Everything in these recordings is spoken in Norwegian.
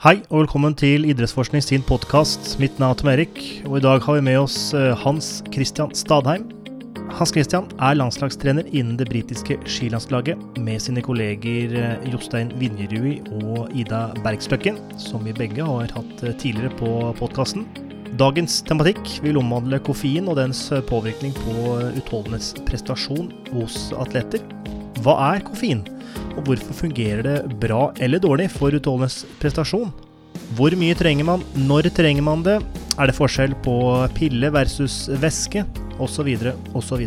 Hei og velkommen til Idrettsforskning sin podkast. Mitt navn er Tom Erik, og i dag har vi med oss eh, Hans Christian Stadheim. Hans Christian er landslagstrener innen det britiske skilandslaget med sine kolleger eh, Jostein Vinjerui og Ida Bergstøkken, som vi begge har hatt eh, tidligere på podkasten. Dagens tematikk vil omhandle koffein og dens påvirkning på utholdenhetsprestasjon hos atleter. Hva er koffein? Og hvorfor fungerer det bra eller dårlig for utholdenhetsprestasjon? Hvor mye trenger man? Når trenger man det? Er det forskjell på pille versus væske? Osv. osv.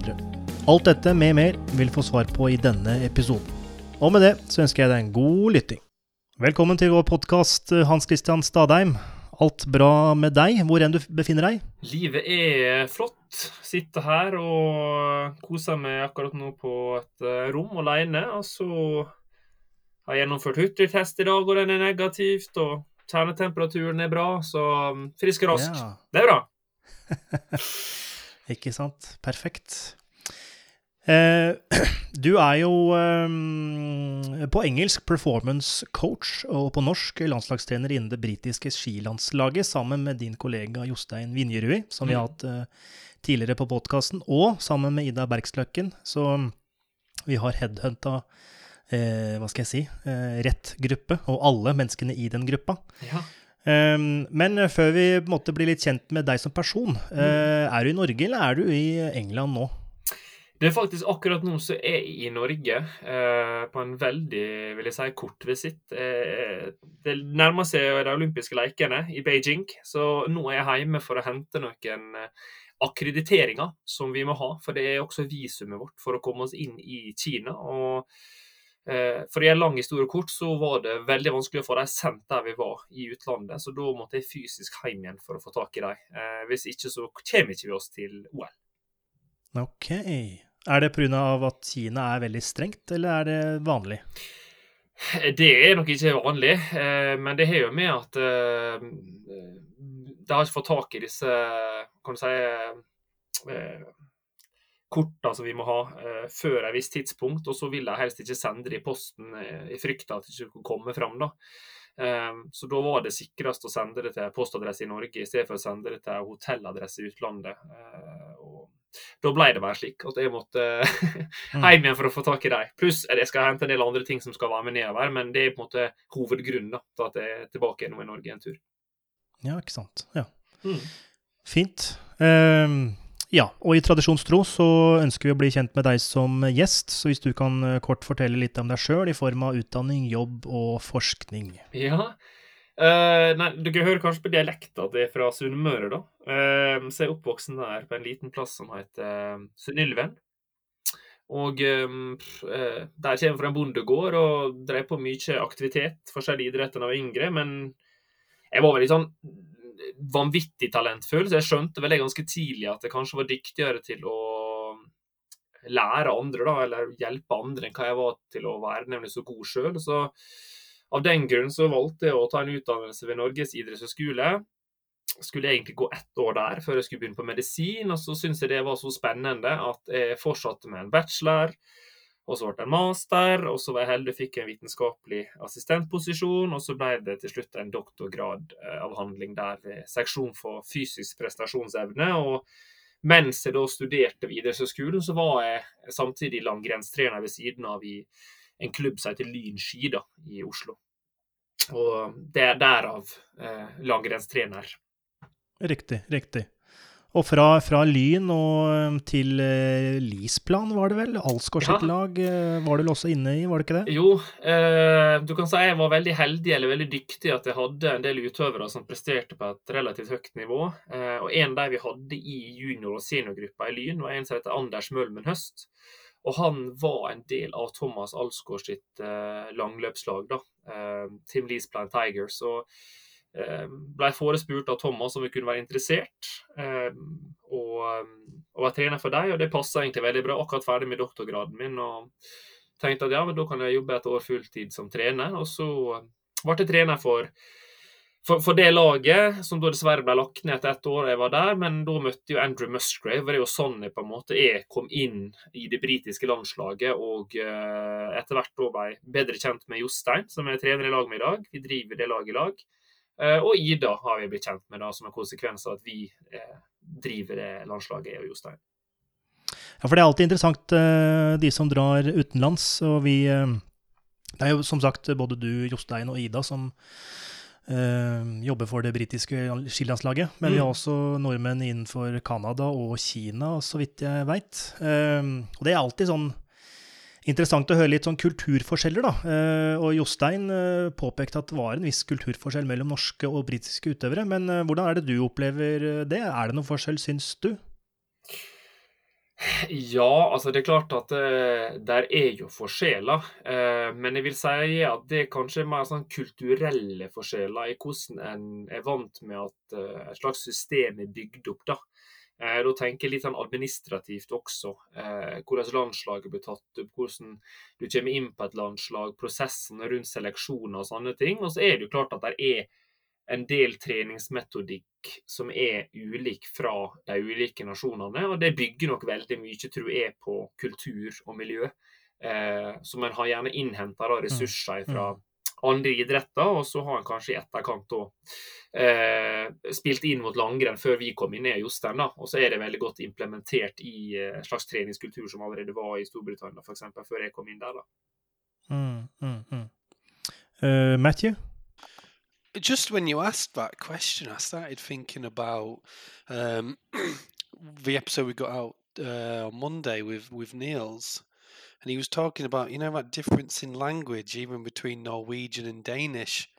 Alt dette med mer vil få svar på i denne episoden. Og med det så ønsker jeg deg en god lytting. Velkommen til vår podkast, Hans Christian Stadheim. Alt bra med deg, hvor enn du befinner deg? Livet er flott. Sitter her og koser meg akkurat nå på et eh, rom alene. Og så har jeg gjennomført hurtigtest i dag, og den er negativt. Og kjernetemperaturen er bra, så um, frisk og rask. Ja. Det er bra. Ikke sant. Perfekt. Eh, du er jo eh, på engelsk performance coach, og på norsk landslagstrener innen det britiske skilandslaget, sammen med din kollega Jostein Vinjerui, som vi har mm. hatt eh, tidligere på podkasten, og sammen med Ida Bergsløkken. Så vi har headhunta hva skal jeg si, rett gruppe, og alle menneskene i den gruppa. Ja. Um, men før vi måtte bli litt kjent med deg som person, mm. er du i Norge eller er du i England nå? Det er faktisk akkurat nå så er jeg i Norge, eh, på en veldig vil jeg si, kort visitt. Eh, det nærmer seg de olympiske lekene i Beijing, så nå er jeg hjemme for å hente noen eh, akkrediteringer som vi må ha. For det er også visumet vårt for å komme oss inn i Kina. og eh, for i en lang historie kort så var det veldig vanskelig å få dem sendt der vi var i utlandet. Så da måtte jeg fysisk hjem igjen for å få tak i dem. Eh, hvis ikke så kommer ikke vi oss til OL. Ok. Er det pga. at Kina er veldig strengt, eller er det vanlig? Det er nok ikke vanlig, eh, men det har jo med at eh, de har ikke fått tak i disse kan du si, eh, kortene som vi må ha før et visst tidspunkt. Og så vil de helst ikke sende det i posten i frykt at det ikke kommer fram. da. Så da var det sikrest å sende det til postadresse i Norge i stedet for å sende det til hotelladresse i utlandet. Og da ble det bare slik at jeg måtte mm. hjem igjen for å få tak i dem. Pluss jeg skal hente en del andre ting som skal være med nedover, men det er på en måte hovedgrunnen da, til at jeg er tilbake nå i Norge en tur. Ja, ikke sant. Ja. Mm. Fint. Um, ja, og i tradisjonstro så ønsker vi å bli kjent med deg som gjest, så hvis du kan eh, kort fortelle litt om deg sjøl i form av utdanning, jobb og forskning. Ja, Uh, nei, Dere hører kanskje på dialekta at det er fra Sunnmøre, da. Uh, så jeg er oppvoksen der på en liten plass som heter uh, Synnylven. Og uh, der kommer fra en bondegård og drev på mye aktivitet, forskjellige idretter da jeg var yngre. Men jeg var veldig sånn vanvittig talentfull, så jeg skjønte vel ganske tidlig at jeg kanskje var dyktigere til å lære andre, da, eller hjelpe andre, enn hva jeg var til å være nemlig så god sjøl. Så av den grunn så valgte jeg å ta en utdannelse ved Norges idrettshøgskole. Skulle egentlig gå ett år der før jeg skulle begynne på medisin, og så syntes jeg det var så spennende at jeg fortsatte med en bachelor. Og så ble det en master, og så var jeg heldig og fikk en vitenskapelig assistentposisjon. Og så ble det til slutt en doktorgradavhandling der ved seksjon for fysisk prestasjonsevne. Og mens jeg da studerte ved idrettshøgskolen, så var jeg samtidig langrennstrener ved siden av i en klubb som heter Lyn Ski da, i Oslo. Og det er derav eh, langrennstrener. Riktig, riktig. Og fra, fra, Lyn og eh, til eh, Lisplan, var det vel? Alsgaard sitt ja. lag eh, var du også inne i, var det ikke det? Jo, eh, du kan si jeg var veldig heldig eller veldig dyktig at jeg hadde en del utøvere som presterte på et relativt høyt nivå. Eh, og en av de vi hadde i junior- og seniorgruppa i Lyn, var en som heter Anders Mølmen Høst. Og han var en del av Thomas Alsgaard sitt eh, langløpslag, da. Eh, Team Leesplan Tigers. Og eh, ble forespurt av Thomas om vi kunne være interessert. Eh, og, eh, og være trener for dem, og det passa egentlig veldig bra. Akkurat ferdig med doktorgraden min. og tenkte at ja, men da kan jeg jobbe et år fulltid som trener. Og så ble jeg trener for for, for, det laget, som da dessverre ble lagt ned etter ett år jeg var der, men da møtte jo Andrew Musgrave. Det er jo sånn jeg på en måte jeg kom inn i det britiske landslaget, og uh, etter hvert da ble bedre kjent med Jostein, som er trener i lag med i dag. Vi driver det laget i lag. Uh, og Ida har vi blitt kjent med da, som en konsekvens av at vi uh, driver det landslaget, jeg og Jostein. Ja, for det er alltid interessant, de som drar utenlands. og vi... Det er jo som sagt både du, Jostein og Ida som jobber for det britiske skilandslaget. Men mm. vi har også nordmenn innenfor Canada og Kina, så vidt jeg veit. Uh, og det er alltid sånn interessant å høre litt sånn kulturforskjeller, da. Uh, og Jostein påpekte at det var en viss kulturforskjell mellom norske og britiske utøvere. Men hvordan er det du opplever det? Er det noen forskjell, syns du? Ja, altså det er klart at uh, der er jo forskjeller. Uh, men jeg vil si at det er kanskje mer sånn kulturelle forskjeller i hvordan en er vant med at uh, et slags system er bygd opp. Da Da tenker jeg litt sånn administrativt også. hvordan landslaget blir tatt opp, hvordan du kommer inn på et landslag, prosessene rundt seleksjoner og sånne ting. Og så er det jo klart at det er en del treningsmetodikk som er ulik fra de ulike nasjonene. Og det bygger nok veldig mye, tror jeg, på kultur og miljø. Eh, så man har gjerne innhenta ressurser fra mm. andre idretter, og så har en kanskje i etterkant òg eh, spilt inn mot langrenn før vi kom inn i Jostein. da, Og så er det veldig godt implementert i eh, en slags treningskultur som allerede var i Storbritannia, f.eks., før jeg kom inn der. da. Mm, mm, mm. Uh, Matthew? Just when you asked that question, I started thinking about um, the episode we got out uh, on Monday with with Niels, and he was talking about you know that difference in language, even between Norwegian and Danish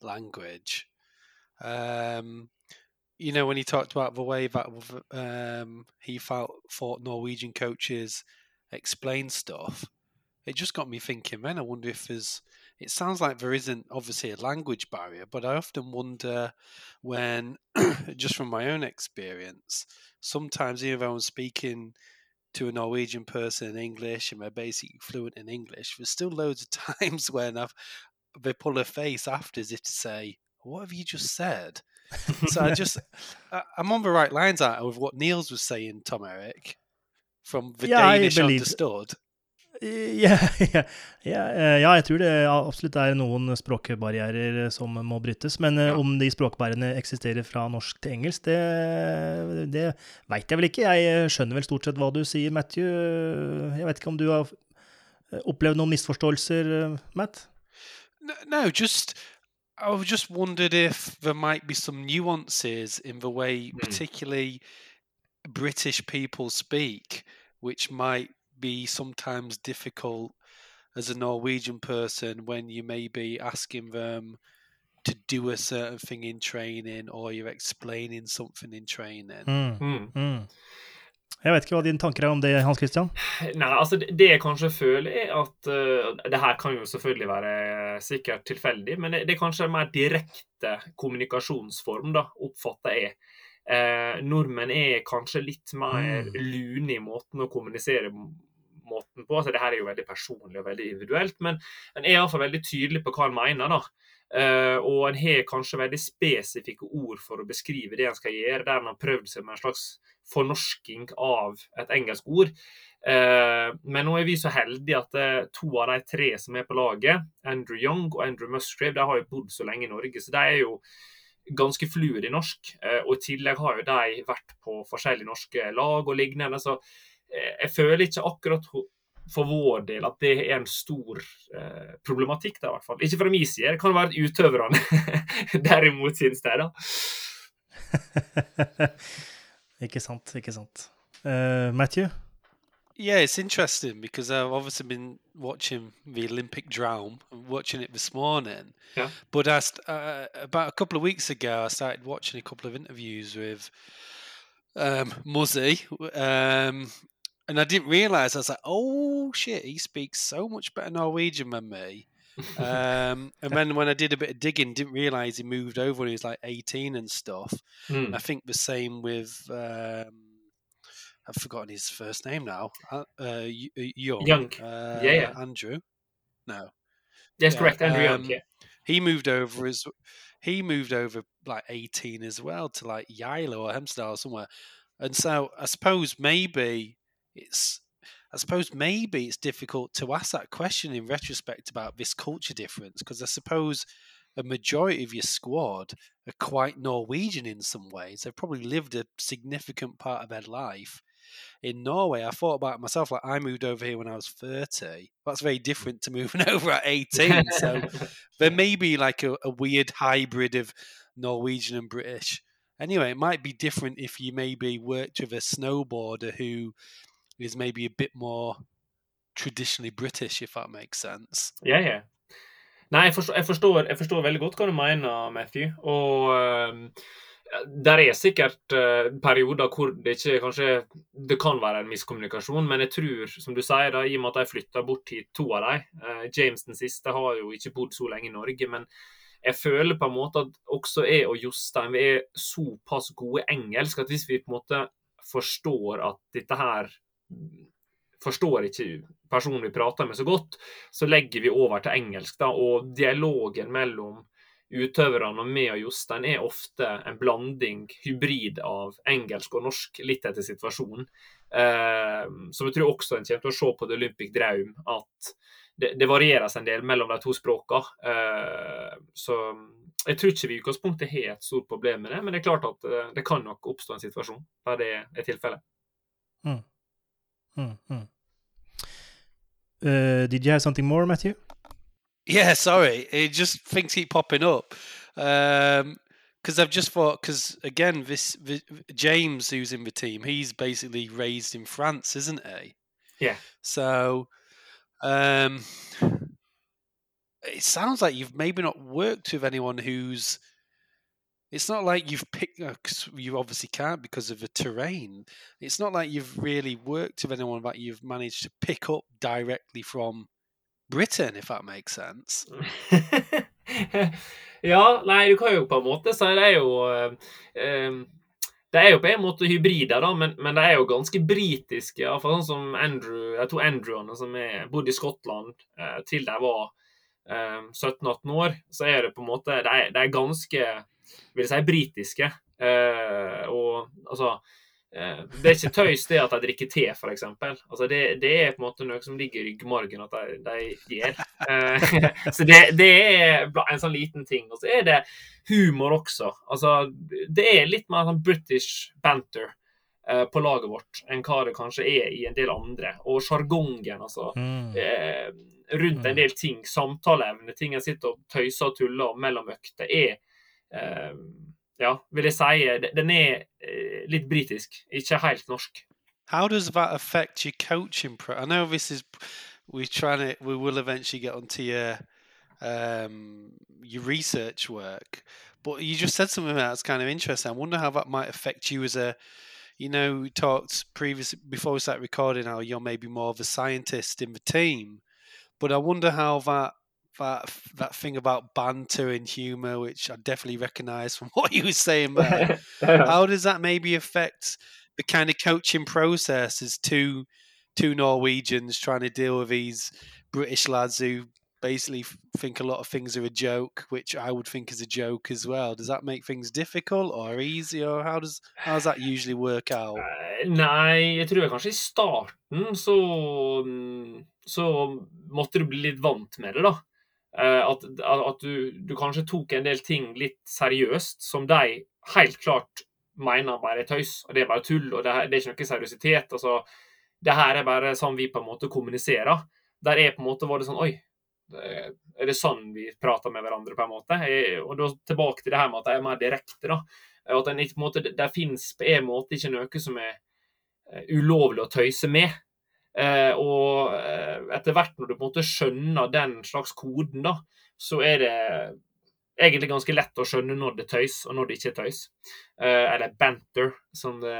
language. Um, you know when he talked about the way that um, he felt thought Norwegian coaches explain stuff, it just got me thinking. Man, I wonder if there's it sounds like there isn't obviously a language barrier, but I often wonder when, just from my own experience, sometimes even though I'm speaking to a Norwegian person in English and they're basically fluent in English, there's still loads of times when I've they pull a face after as if to say, "What have you just said?" so I just I'm on the right lines out with what Niels was saying, Tom Eric, from the yeah, Danish understood. Ja, ja, ja, eh, ja, jeg tror det absolutt er noen språkbarrierer som må brytes. Men eh, om de språkbærerne eksisterer fra norsk til engelsk, det, det veit jeg vel ikke. Jeg skjønner vel stort sett hva du sier, Matthew. Jeg vet ikke om du har eh, opplevd noen misforståelser, Matt? No, no just I just wondered if there might be some nuances in the way, mm. particularly British people speak, which might be sometimes difficult as a Norwegian person when you may be asking them to do a certain thing in training or you're explaining something in training. Mm. Mm. Mm. Jeg vet ikke hva dine tanker er om det, Hans Christian? Nei, altså Det jeg kanskje føler, er at uh, Det her kan jo selvfølgelig være sikkert tilfeldig, men det, det er kanskje en mer direkte kommunikasjonsform, da, oppfatter jeg. Eh, nordmenn er kanskje litt mer mm. lune i måten å kommunisere måten på. Altså, det her er jo veldig personlig og veldig individuelt, men en er iallfall veldig tydelig på hva en mener. da. Uh, og en har kanskje veldig spesifikke ord for å beskrive det en skal gjøre, der en har prøvd seg med en slags fornorsking av et engelsk ord. Uh, men nå er vi så heldige at uh, to av de tre som er på laget, Andrew Young og Andrew Musgrave, de har jo bodd så lenge i Norge. Så de er jo ganske fluer i norsk. Og i tillegg har jo de vært på forskjellige norske lag og lignende. Så jeg føler ikke akkurat for vår del at det er en stor eh, problematikk. Da, i hvert fall. Ikke fra min side. Det kan være utøverne derimot synes det. da. ikke sant, ikke sant. Uh, Matthew? Yeah, it's interesting because I've obviously been watching the Olympic Drome, watching it this morning. Yeah. But I, uh, about a couple of weeks ago, I started watching a couple of interviews with um, Muzzy, um, and I didn't realize. I was like, "Oh shit, he speaks so much better Norwegian than me." um, and then when I did a bit of digging, didn't realize he moved over when he was like 18 and stuff. Mm. I think the same with. Um, I've forgotten his first name now. Uh, uh Young. Young. Uh, yeah, yeah. Andrew. No. That's yeah, correct, Andrew um, Young. Yeah. he moved over as he moved over like 18 as well to like Yilo or Hempstead or somewhere. And so I suppose maybe it's I suppose maybe it's difficult to ask that question in retrospect about this culture difference because I suppose a majority of your squad are quite Norwegian in some ways. They've probably lived a significant part of their life in Norway. I thought about it myself, like I moved over here when I was 30. That's very different to moving over at 18. So there may be like a, a weird hybrid of Norwegian and British. Anyway, it might be different if you maybe worked with a snowboarder who is maybe a bit more traditionally British, if that makes sense. Ja, ja. Nei, jeg forstår, jeg, forstår, jeg forstår, veldig godt hva du mener, Matthew. Og uh, der er sikkert uh, perioder hvor det ikke kanskje Det kan være en miskommunikasjon, men jeg tror, som du sier, da, i og med at de flytta bort hit, to av dem uh, James den siste har jo ikke bodd så lenge i Norge, men jeg føler på en måte at også jeg og Jostein vi er såpass gode engelsk at hvis vi på en måte forstår at dette her forstår ikke personen vi prater med så godt, så legger vi over til engelsk. da, Og dialogen mellom utøverne og meg og Jostein er ofte en blanding, hybrid av engelsk og norsk, litt etter situasjonen. Eh, som jeg tror også en kommer til å se på The Olympic Draum, at det, det varieres en del mellom de to språkene. Eh, så jeg tror ikke vi i utgangspunktet har et stort problem med det, men det er klart at eh, det kan nok oppstå en situasjon der det er tilfellet. Mm. Mm, mm. Uh, did you have something more, Matthew? Yeah, sorry. It just things keep popping up. Um, because I've just thought, because again, this, this, James, who's in the team, he's basically raised in France, isn't he? Yeah. So, um, it sounds like you've maybe not worked with anyone who's it's not like you've picked uh, you obviously can't because of the terrain it's not like you've really worked with anyone that you've managed to pick up directly from Britain if that makes sense ja, nei, du kan jo på en måte si det er jo um, Det er jo på en måte hybrider, da, men, men de er jo ganske britiske. Iallfall sånn som Andrew, de to Andrewene som er, bodde i Skottland uh, til de var uh, 17-18 år. Så er det på en måte De, de er ganske vil si, britiske. Eh, og altså eh, Det er ikke tøys det at de drikker te, f.eks. Altså, det, det er på en måte noe som ligger i ryggmargen at de, de gjør. Eh, så det, det, er en sånn liten ting. Og så er det humor også. Altså, det er litt mer sånn British banter eh, på laget vårt enn hva det kanskje er i en del andre. Og sjargongen, altså. Mm. Eh, rundt en mm. del ting. Samtaleevne, ting jeg sitter og tøyser og tuller om mellom økter, er ja, vil jeg si Den er eh, litt britisk, ikke helt norsk. How does that affect your coaching? Pro- I know this is we're trying to we will eventually get onto your um, your research work, but you just said something that's kind of interesting. I wonder how that might affect you as a you know we talked previous before we started recording how you're maybe more of a scientist in the team, but I wonder how that that that thing about banter and humor, which I definitely recognise from what you were saying there. How does that maybe affect the kind of coaching process as two two Norwegians trying to deal with these British lads who basically think a lot of things are a joke, which I would think is a joke as well. Does that make things difficult or easy, or how does how does that usually work out? Uh, nei, jeg tror kanskje i starten så så måtte du bli litt vant med det, da. Eh, at, at du, du, kanskje tok en del ting litt seriøst, som de helt klart mener bare er tøys, og det er bare tull, og det, det er ikke noe seriøsitet. altså det her er bare sånn vi på en måte kommuniserer. Der er på en måte var det sånn Oi, er det sånn vi prater med hverandre, på en måte? Og da tilbake til det her med at de er mer direkte, da. At en, måte, Det finnes på en måte ikke noe som er eh, ulovlig å tøyse med. Eh, og eh, etter hvert når du på en måte skjønner den slags koden, da, så er det egentlig ganske lett å skjønne når det er tøys, og når det ikke er tøys. Eh, eller banter, som det,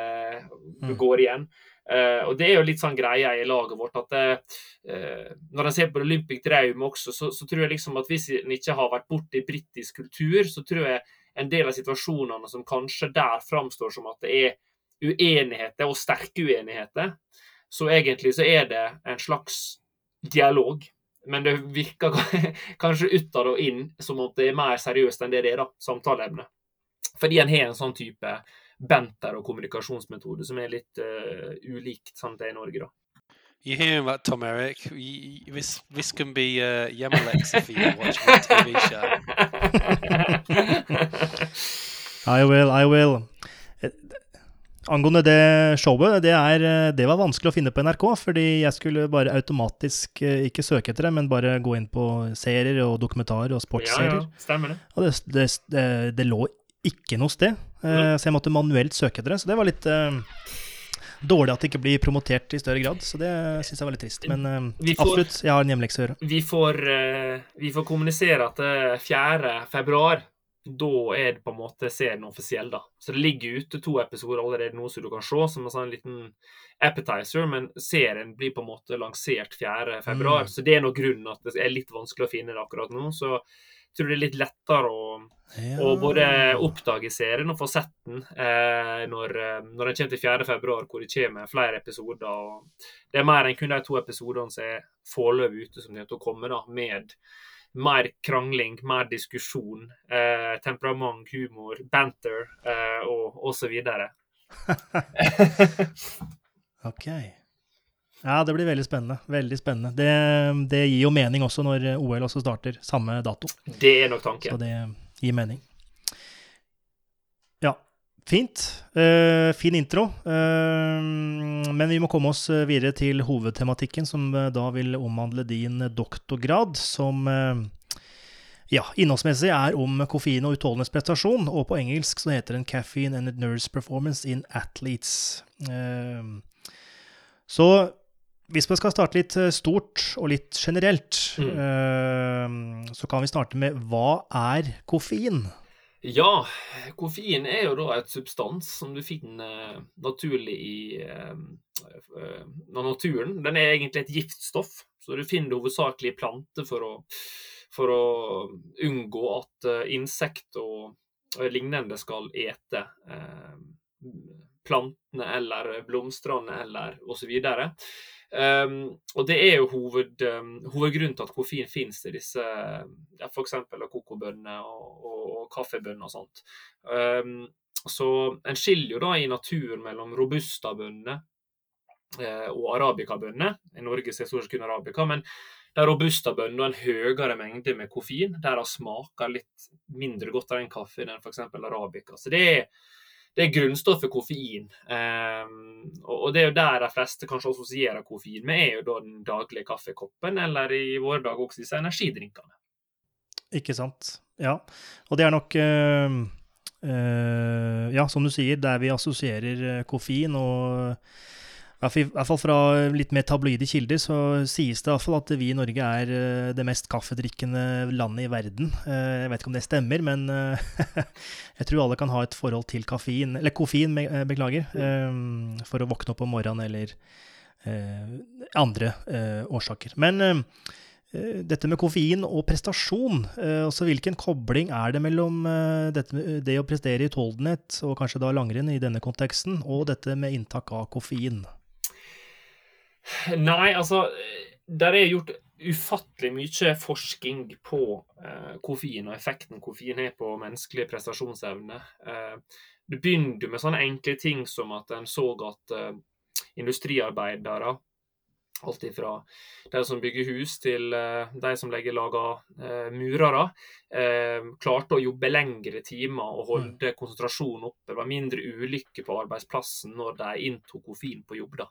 mm. går igjen. Eh, og Det er jo litt sånn greia i laget vårt at uh, når en ser på Olympic Draum også, så, så, tror jeg liksom at hvis en ikke har vært borti britisk kultur, så tror jeg en del av situasjonene som kanskje der framstår som at det er uenigheter, og sterke uenigheter, så egentlig så er det en slags dialog. men det virker kanskje utad og inn som at det er mer seriøst enn det det er, da, samtaleemnet. Fordi en har en sånn type banter og kommunikasjonsmetode som er litt uh, ulikt sånn det er i Norge, da. You're hearing about Tom Eric. This this can be uh, hjemmelekse for you watching a TV show. I will, I will. Angående det showet, det, er, eh, det, var vanskelig å finne på NRK, fordi jeg skulle bare automatisk eh, ikke søke etter det, men bare gå inn på serier og dokumentarer og sportsserier. Ja, ja, stemmer det. Og det, det, det, det lå ikke noe sted, ja. så jeg måtte manuelt søke etter det. Så det var litt uh, dårlig at det ikke blir promotert i større grad, så det syns jeg var litt trist. Men uh, får, absolutt, jeg har en hjemmelekse å gjøre. Vi får, uh, vi får kommunisere at 4. februar da er det på en måte serien offisiell, da. Så det ligger ute to episoder allerede nå som du kan se, som en sånn liten appetizer, men serien blir på en måte lansert 4.2, mm. så det er nå grunnen at det er litt vanskelig å finne det akkurat nå. Så jeg tror det er litt lettere å, ja. å både oppdage serien og få sett den eh, når, eh, når den kommer til 4.2, hvor det kommer flere episoder. og Det er mer enn kun de to episodene som er foreløpig ute, som kommer til å komme da, med mer krangling, mer diskusjon, eh, temperament, humor, banter eh, og osv. ok. Ja, det blir veldig spennende. Veldig spennende. Det, det, gir jo mening også når OL også starter samme dato. Det er nok tanken. Så det gir mening. Fint. Uh, fin intro. Uh, men vi må komme oss videre til hovedtematikken, som uh, da vil omhandle din doktorgrad, som ja, innholdsmessig er om koffein og utholdenhetsprestasjon, og på engelsk så heter den 'Caffeine and Nurse Performance in Athletes'. Så hvis vi skal starte litt stort og litt generelt, mm. så kan vi starte med hva er koffein? Ja, koffein er jo da et substans som du finner naturlig i uh, naturen. Den er egentlig et giftstoff, så du finner det hovedsakelig i planter for å, for å unngå at insekt og, lignende skal ete plantene eller blomstene eller osv. Um, og det er jo hoved, um, hovedgrunnen til at koffein finnes i disse ja, f.eks. kokobønner og, og, og kaffebønner og sånt. Um, så en skiller jo da i naturen mellom robusta-bønner eh, og arabikabønner. I Norge ser stort sett kun arabika, men de robusta-bønnene har en høyere mengde med koffein. Der de smaker litt mindre godt av den kaffen enn f.eks. arabika. Så det er det er grunnstoffet koffein. Um, og det er jo der de fleste kanskje assosierer koffein med, er jo da den daglige kaffekoppen, eller i våre dager også disse energidrinkene. Ikke sant. Ja. Og det er nok uh, uh, Ja, som du sier, der vi assosierer eh, koffein og i hvert fall fra litt mer tabloide kilder så sies det i hvert fall at vi i Norge er eh, det mest kaffedrikkende landet i verden. Eh, jeg vet ikke om det stemmer, men eh, jeg tror alle kan ha et forhold til kaffein, eller koffein, beklager, for å våkne opp om morgenen eller andre årsaker. Men dette med koffein og prestasjon, altså hvilken kobling er det mellom dette, det å prestere i utholdenhet, og kanskje da langrenn i denne konteksten, og dette med inntak av koffein? Nei, altså Der er gjort ufattelig mye forskning på eh, koffein og effekten koffein har på menneskelig prestasjonsevne. Eh, du begynner med sånne enkle ting som at en så at eh, industriarbeidere Alt ifra de som bygger hus, til uh, de som legger lager uh, murere. Uh, klarte å jobbe lengre timer og holde mm. konsentrasjonen oppe. Det var mindre ulykker på arbeidsplassen når de inntok koffein på jobb. da.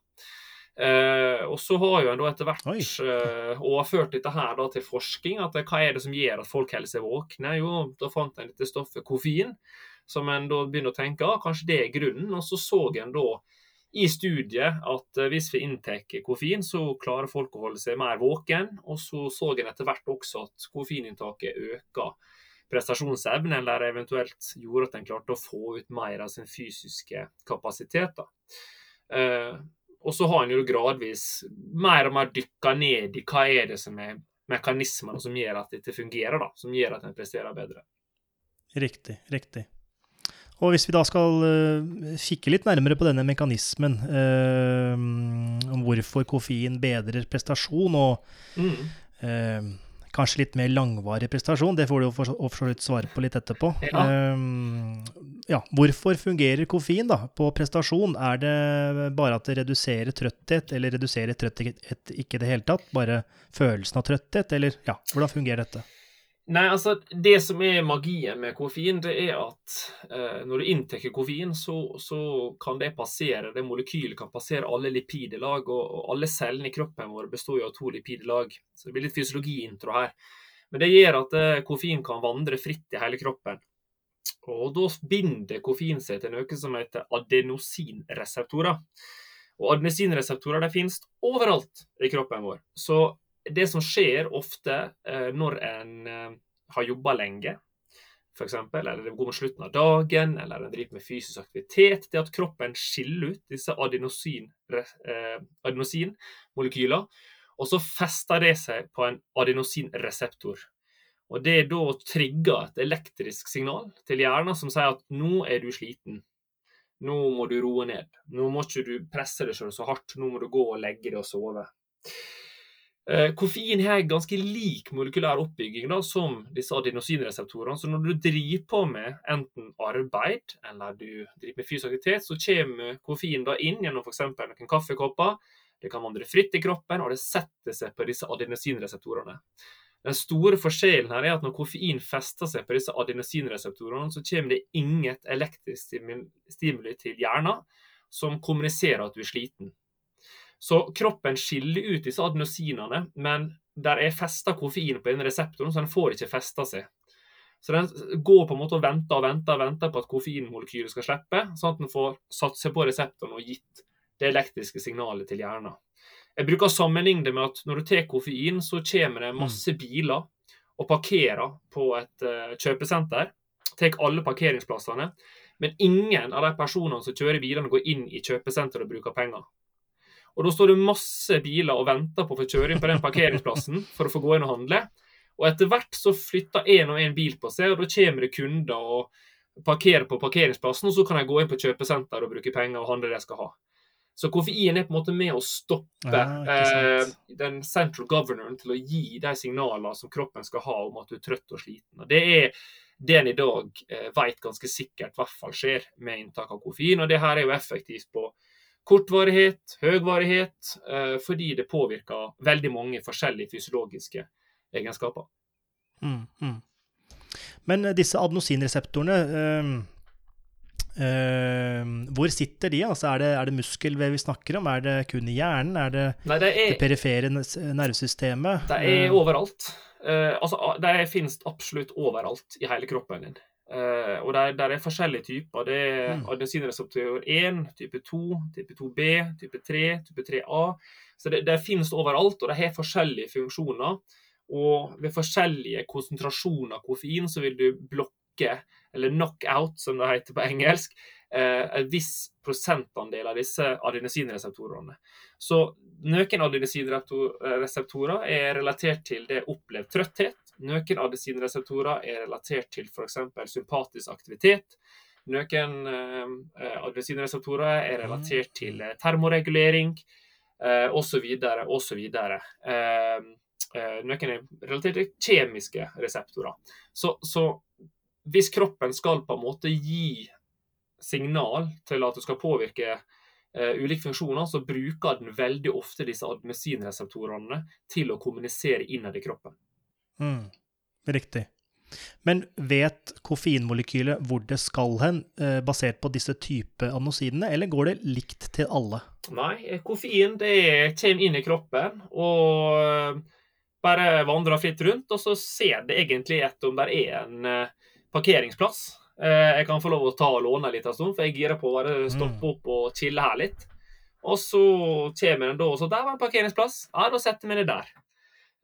Uh, og så har jo en da etter hvert eh, overført dette her da til forskning. at Hva er det som gjør at folk holder seg våkne? Jo, da fant en dette stoffet koffein, som en da begynner å tenke ah, kanskje det er grunnen. Og så så en da i studiet at uh, hvis vi inntar koffein, så klarer folk å holde seg mer våken. Og så så en etter hvert også at koffeininntaket øker prestasjonsevnen, eller eventuelt gjorde at en klarte å få ut mer av sin fysiske kapasitet. da. Uh, og så har en jo gradvis mer og mer dykka ned i hva er det som er mekanismene som gjør at dette fungerer, da, som gjør at en presterer bedre. Riktig, riktig. Og hvis vi da skal uh, kikke litt nærmere på denne mekanismen, uh, om hvorfor koffein bedrer prestasjon, og mm. eh, kanskje litt mer langvarig prestasjon. Det får du jo for for så vidt svare på litt etterpå. Ja. Um, ja, hvorfor fungerer koffein da, på prestasjon? Er det bare at det reduserer trøtthet, eller reduserer trøtthet ikke i det hele tatt? Bare følelsen av trøtthet, eller ja, hvordan fungerer dette? Nei, altså, det som er magien med koffein, det er at eh, når du inntar koffein, så, så, kan det passere, det molekylet kan passere alle lipidelag, og, og alle cellene i kroppen vår består jo av to lipidelag. Så det blir litt fysiologiintro her. Men det gjør at eh, koffein kan vandre fritt i hele kroppen. Og da binder koffein seg til noe som heter adenosinreseptorer. Og adenosinreseptorer det finnes overalt i kroppen vår. Så det som skjer ofte eh, når en eh, har jobba lenge, f.eks., eller det går mot slutten av dagen, eller en driver med fysisk aktivitet, det er at kroppen skiller ut disse eh, adenosinmolekyler, og så fester det seg på en adenosinreseptor. Og Det er da trigger et elektrisk signal til hjernen som sier at nå er du sliten. Nå må du roe ned. Nå må ikke du presse deg selv så hardt. Nå må du gå og legge deg og sove. Eh, koffein har ganske lik molekylær oppbygging da, som disse adenosinreseptorene. Så når du driver på med enten arbeid eller du driver med fysisk aktivitet, så kommer koffein da inn gjennom f.eks. noen kaffekopper. Det kan vandre fritt i kroppen, og det setter seg på disse adenosinreseptorene. Den store forskjellen her er at når koffein fester seg på disse adenosinreseptorene, så kommer det inget elektrisk stimuli til hjernen som kommuniserer at du er sliten. Så kroppen skiller ut disse adenosinene, men der er festa koffein på denne reseptoren, så den får ikke festa seg. Så den går på en måte og venter og venter, venter på at koffeinmolekylet skal slippe, sånn at den får satt seg på reseptoren og gitt det elektriske signalet til hjernen. Jeg bruker å sammenligne det med at når du tar koffein, så kommer det masse mm. biler og parkerer på et uh, kjøpesenter. Tar alle parkeringsplassene. Men ingen av de personene som kjører bilene, går inn i kjøpesenteret og bruker penger. Og Da står det masse biler og venter på å få kjøre inn på den parkeringsplassen for å få gå inn og handle. Og Etter hvert så flytter én og én bil på seg, og da kommer det kunder og parkerer på parkeringsplassen, og så kan jeg gå inn på kjøpesenter og bruke penger og handle det jeg skal ha. Så koffein er på en måte med å stoppe ja, eh, den central governoren til å gi de signalene som kroppen skal ha om at du er trøtt og sliten. Og Det er det en i dag eh, vet ganske sikkert hvert fall skjer med inntak av koffein. Og det her er jo effektivt på kortvarighet, høgvarighet, eh, fordi det påvirker veldig mange forskjellige fysiologiske egenskaper. Mm, mm. Men eh, disse adenosinreseptorene, øh, øh, hvor sitter de? Altså, er, det, er det muskelvev vi snakker om? Er det kun i hjernen? Er det Nei, det, er, det perifere nervesystemet? Det er overalt. Uh, altså, det finnes absolutt overalt i hele kroppen din. Uh, og der, der, er forskjellige typer. Det er mm. adenosinreseptor 1, type 2, type 2B, type 3, type 3A. Så det, det finnes overalt, og de har forskjellige funksjoner. Og ved forskjellige konsentrasjoner av koffein så vil du blokke, eller knockout som det heter på engelsk, uh, en viss prosentandel av disse adenosinreseptorene. Så noen adenosinreseptorer er relatert til det opplevd trøtthet. Noen adresinreseptorer er relatert til f.eks. sympatisk aktivitet. Noen eh, adresinreseptorer er relatert mm. til eh, termoregulering eh, osv. osv. Eh, eh, noen er relatert til kjemiske reseptorer. Så, så hvis kroppen skal på en måte gi signal til at du skal påvirke eh, ulike funksjoner, så bruker den veldig ofte disse adenosinreseptorene til å kommunisere innad i kroppen. Mm, riktig. Men vet koffeinmolekylet hvor det skal hen, eh, basert på disse type anosidene, eller går det likt til alle? Nei, koffein det kommer inn i kroppen og eh, bare vandrer fritt rundt, og så ser det egentlig etter om det er en eh, parkeringsplass. Jeg kan få lov å ta og låne litt en stund, for jeg girer på å bare stoppe mm. opp og chille her litt. Og så kommer den da, og så der var en parkeringsplass. Ja, da setter vi det der.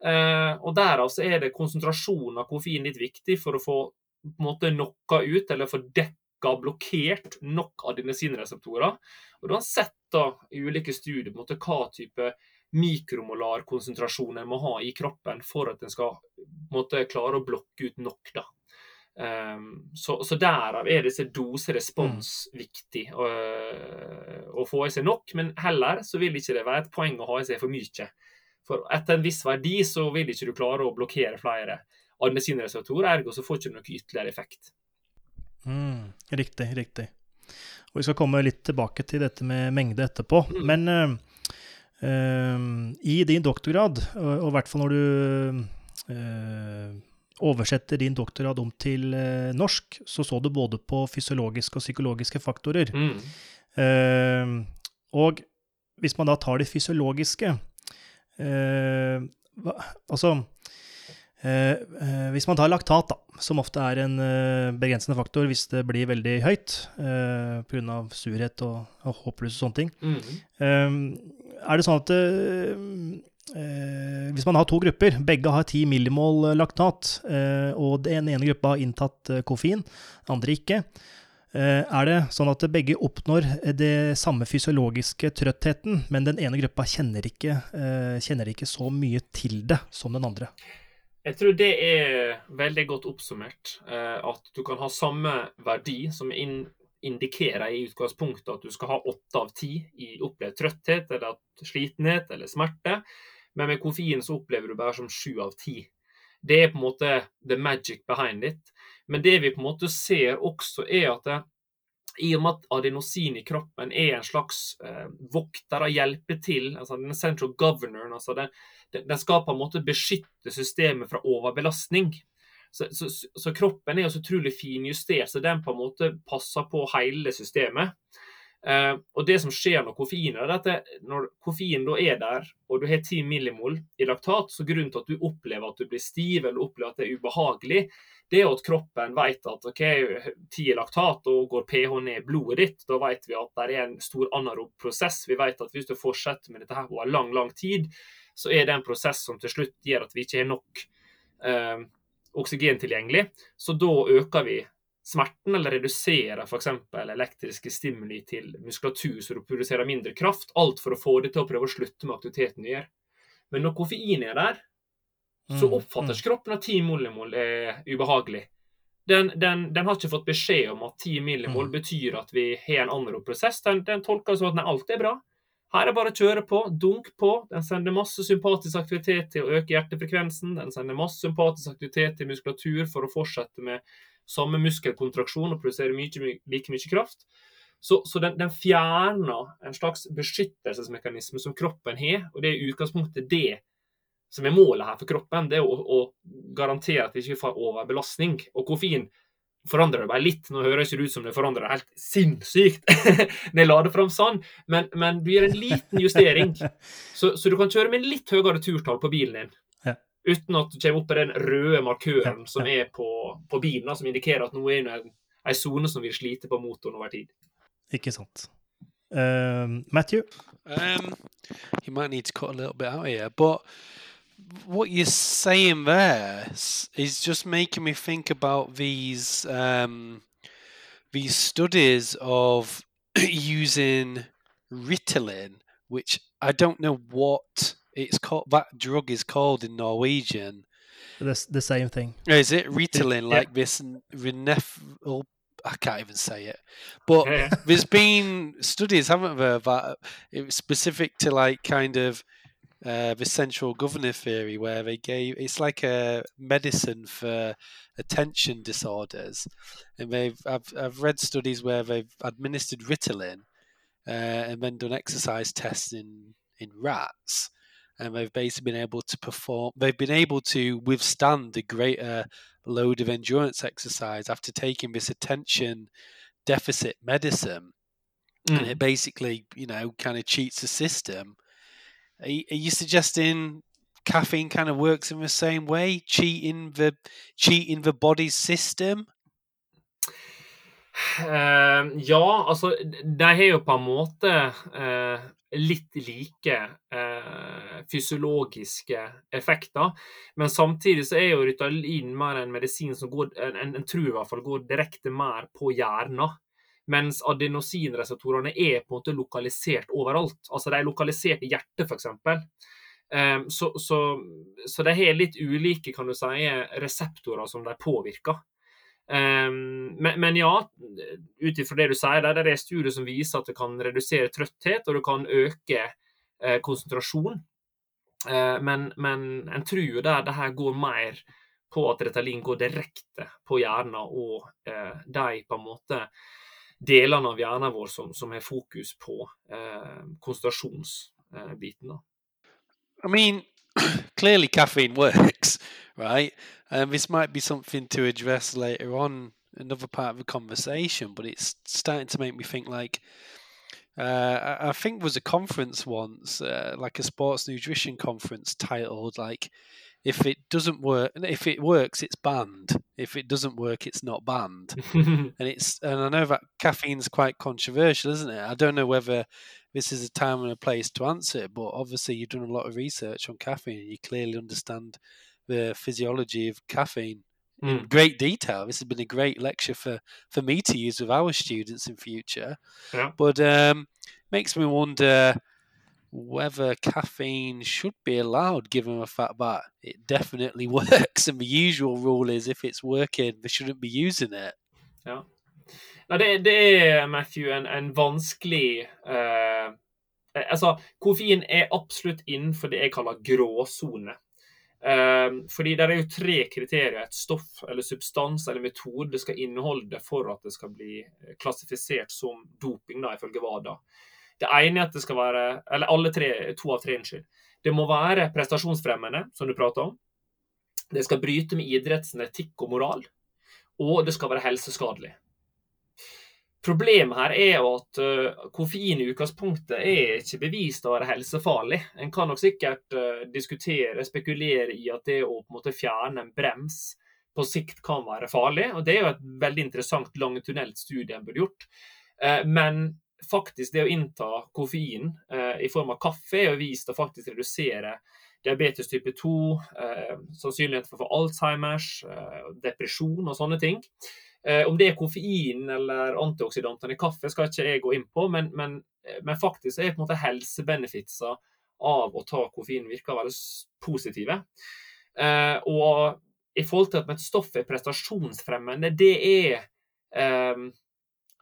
Eh, og Derav så er det konsentrasjonen av koffein litt viktig for å få på en måte knocka ut, eller få dekka, blokkert nok adenosinreseptorer. Og Du har sett da i ulike studier på en måte, hva type mikromolar konsentrasjon en må ha i kroppen for at en skal måte, klare å blokke ut nok. da. Um, så, så, derav er disse doserespons mm. viktig å, å, få i seg nok, men heller så vil ikke det være et poeng å ha i seg for mye. For etter en viss verdi så vil ikke du klare å blokkere flere adenosinreseptorer, ergo så får du ikke noe ytterligere effekt. Mm, riktig, riktig. Og Vi skal komme litt tilbake til dette med mengde etterpå. Mm. Men uh, uh, i din doktorgrad, og, i hvert fall når du uh, oversetter din doktorgrad om til norsk, så så du både på fysiologiske og psykologiske faktorer. Mm. Og hvis man da tar de fysiologiske hva, Altså eh, eh, Hvis man tar laktat, da, som ofte er en eh, begrensende faktor hvis det blir veldig høyt eh, pga. surhet og, og håpløse sånne ting, Mm. eh, er det sånn at eh, eh, hvis man har to grupper, begge har 10 millimol laktat, eh, og den ene gruppa har inntatt eh, koffein, den andre ikke, Eh, Er det sånn at begge oppnår det samme fysiologiske trøttheten, men den ene gruppa kjenner ikke, eh, kjenner ikke så mye til det som den andre? Jeg tror det er veldig godt oppsummert. eh, At du kan ha samme verdi som indikerer i utgangspunktet at du skal ha åtte av ti i opplevd trøtthet eller slitenhet eller smerte, men med koffein så opplever du bare som sju av ti. Det er på en måte the magic behind it. Men det vi på en måte ser også, er at det, i og med at adenosin i kroppen er en slags eh, vokter og hjelper til, altså den central governor, altså den, den den skal på en måte beskytte systemet fra overbelastning. Så, så, så kroppen er jo så utrolig finjustert, så den på en måte passer på hele systemet. Eh, og det som skjer når koffein er det, når koffein da er der, og du har 10 millimol i laktat, så grunnen til at du opplever at du blir stiv eller opplever at det er ubehagelig, det er at kroppen vet at ok, 10 er laktat, og går pH ned i blodet ditt. Da vet vi at det er en stor anarob prosess. Vi vet at hvis du fortsetter med dette her over lang, lang tid, så er det en prosess som til slutt gjør at vi ikke har nok eh, oksygen tilgjengelig. Så da øker vi smerten, eller reduserer f.eks. elektriske stimuli til muskulatur, så du produserer mindre kraft. Alt for å få det til å prøve å slutte med aktiviteten du gjør. Men når koffein er der, så Mm, oppfatter kroppen at 10 millimol er ubehagelig. Den, den, den har ikke fått beskjed om at 10 millimol Mm. betyr at vi har en annen prosess. Den, den tolker som at nei, alt er bra. Her er det bare å kjøre på, dunk på. Den sender masse sympatisk aktivitet til å øke hjertefrekvensen. Den sender masse sympatisk aktivitet til muskulatur for å fortsette med samme muskelkontraksjon og produsere mye, my like mye kraft. Så, så den, den fjerner en slags beskyttelsesmekanisme som kroppen har, og det er i utgangspunktet det som er målet her for kroppen. Det er å, å garantere at vi ikke får overbelastning. Og koffein forandrer det bare litt. Nå høres det ikke ut som det forandrer det helt sinnssykt når jeg la det fram sånn, men, men du gir en liten justering. Så, så du kan kjøre med litt høyere turtall på bilen din. Ja. Uten at du kommer opp i den røde markøren som er på, på bilen, da, som indikerer at nå er det en, en sone som vil slite på motoren over tid. Ikke sant. Um, Matthew? Um, he might need to cut a little bit out here, but what you're saying there is just making me think about these um, these studies of using Ritalin, which I don't know what it's called. That drug is called in Norwegian. The, the same thing. Is it Ritalin, yeah. like this Renef? oh, I can't even say it, but Yeah. there's been studies, haven't there, that it was specific to like kind of uh, the central governor theory, where they gave it's like a medicine for attention disorders, and they've I've I've read studies where they've administered Ritalin uh, and then done exercise tests in in rats. And they've basically been able to perform. They've been able to withstand a greater load of endurance exercise after taking this attention deficit medicine and Mm. it basically, you know, kind of cheats the system. Are you, are you suggesting caffeine kind of works in the same way, cheating the cheating the body's system? Uh, ja, altså De har jo på en måte uh, litt like uh, fysiologiske effekter. Men samtidig så er jo Ritalin mer en medisin som går en, en, en tror i hvert fall går direkte mer på hjernen. Mens adenosinreseptorene er på en måte lokalisert overalt. Altså De er lokalisert i hjertet, f.eks. Um, så, så, så de har litt ulike kan du si, reseptorer som de påvirker. Um, men, men ja, ut ifra det du sier, der, er er studier som viser at det kan redusere trøtthet, og det kan øke eh, konsentrasjon. Eh, men, men en tror jo der det her går mer på at retalin går direkte på hjernen, og eh, de på en måte delene av hjernen vår som, som har fokus på eh, konsentrasjonsbiten. I mean, clearly caffeine works, right? Um, this might be something to address later on, another part of the conversation, but it's starting to make me think like, uh, I, think there was a conference once, uh, like a sports nutrition conference titled like, if it doesn't work, if it works, it's banned. If it doesn't work, it's not banned. and it's, and I know that caffeine's quite controversial, isn't it? I don't know whether this is a time and a place to answer it, but obviously you've done a lot of research on caffeine and you clearly understand the physiology of caffeine in Mm. great detail. This has been a great lecture for, for me to use with our students in future. Yeah. But um, makes me wonder whether caffeine should be allowed, given the fact that it definitely works. And the usual rule is if it's working, they shouldn't be using it. Ja. Nei, det, det er, Matthew, en, en vanskelig eh, eh, Altså, koffein er absolutt innenfor det jeg kaller gråsone. Eh, fordi det er jo tre kriterier et stoff eller substans eller metode skal inneholde for at det skal bli eh, klassifisert som doping, da, ifølge WADA. Det ene er at det skal være Eller alle tre, to av tre, unnskyld. Det må være prestasjonsfremmende, som du prater om. Det skal bryte med idrettens etikk og moral. Og det skal være helseskadelig. Problemet her er jo at uh, koffein i utgangspunktet er ikke bevist å være helsefarlig. En kan nok sikkert uh, diskutere, spekulere i at det å på en måte fjerne en brems på sikt kan være farlig. og Det er jo et veldig interessant langtunnelt studie en burde gjort. Uh, men faktisk det å innta koffein i form av kaffe er jo vist å faktisk redusere diabetes type 2, sannsynlighet for å få Alzheimers, depresjon og sånne ting. Eh, om det er koffein eller antioksidantene i kaffe, skal ikke jeg gå inn på, men, men, men faktisk er på en måte helsebenefitser av å ta koffein virker veldig være positive. Eh, og i forhold til at et stoff er prestasjonsfremmende, det er eh,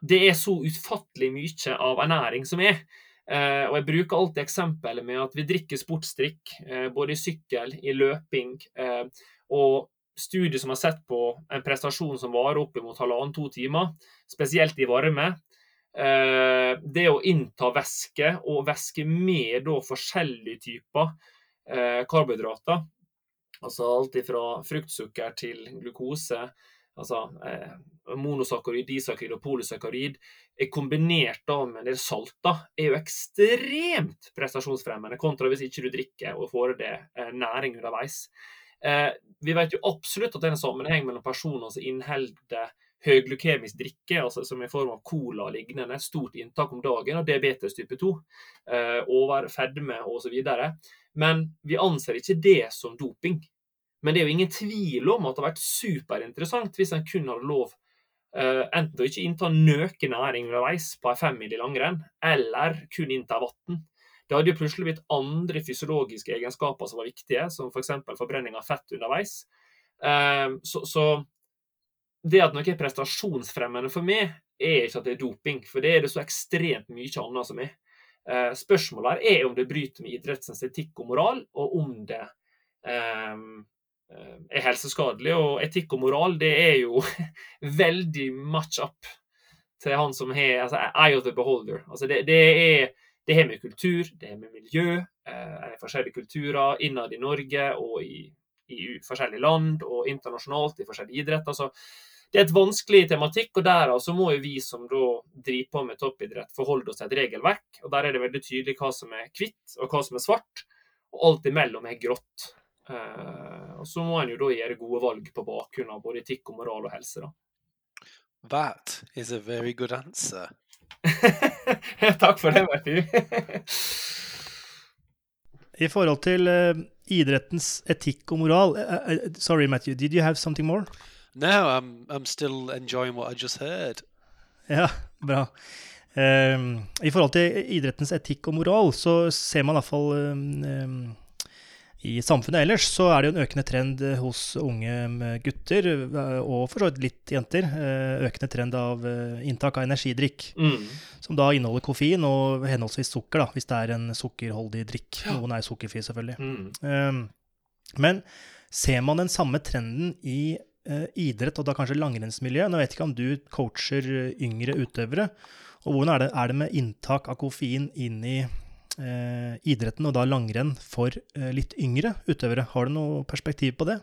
det er så utfattelig mye av ernæring som er. Eh, og jeg bruker alltid eksempelet med at vi drikker sportsdrikk, eh, både i sykkel, i løping. Eh, og studier som har sett på en prestasjon som varer oppimot halvannen-to timer, spesielt i varme. Det å innta væske, og væske med da forskjellige typer karbohydrater, altså alt fra fruktsukker til glukose, altså eh, monosakkarid, disakkarid og polysakkarid, er kombinert da med en del salter, er jo ekstremt prestasjonsfremmende, kontra hvis ikke du drikker og får det eh, næring underveis. Eh, vi vet jo absolutt at det er en sammenheng mellom personer som inneholder høyglykemisk drikke, altså som i form av cola og lignende, stort inntak om dagen, og diabetes type 2, eh, over fedme osv. Men vi anser ikke det som doping. Men det er jo ingen tvil om at det har vært superinteressant hvis en kun hadde lov Uh, enten å ikke innta nøke næring underveis på en femmil i langrenn, eller kun innta vann. Det hadde jo plutselig blitt andre fysiologiske egenskaper som var viktige, som f.eks. For forbrenning av fett underveis. Uh, så, så det at noe er prestasjonsfremmende for meg, er ikke at det er doping, for det er det så ekstremt mye annet som er. Uh, spørsmålet her er om det bryter med idrettens etikk og moral, og om det er helseskadelig. Og etikk og moral, det er jo veldig match up til han som har altså, eye of the beholder. Altså, det, det er det er med kultur, det er med miljø, eh, forskjellige kulturer innad i Norge og i, i forskjellige land og internasjonalt i forskjellige idretter. Altså, det er et vanskelig tematikk, og der altså må jo vi som da driver på med toppidrett, forholde oss til et regelverk. og Der er det veldig tydelig hva som er hvitt og hva som er svart, og alt imellom er grått. Eh, og Så må en jo da gjøre gode valg på bakgrunn av både etikk og moral og helse. da. That is a very good answer. Takk for det, Matthew. I forhold til uh, idrettens etikk og moral uh, uh, Sorry, Matthew, did you have something more? No, I'm I'm still enjoying what I just heard. Ja, bra. Um, I forhold til idrettens etikk og moral, så ser man iallfall um, i samfunnet ellers så er det jo en økende trend hos unge mm, gutter, eh, og for så vidt litt jenter, eh, økende trend av eh, inntak av energidrikk. Mm. Som da inneholder koffein og henholdsvis sukker, da, hvis det er en sukkerholdig drikk. Ja. Noen er sukkerfri, selvfølgelig. Mm. Um, men ser man den samme trenden i eh, idrett, og da kanskje langrennsmiljø? Nå vet ikke om du coacher eh, yngre utøvere. Og hvordan er det, er det med inntak av koffein inn i eh, idretten, og da langrenn, for eh, litt yngre utøvere? Har du noe perspektiv på det?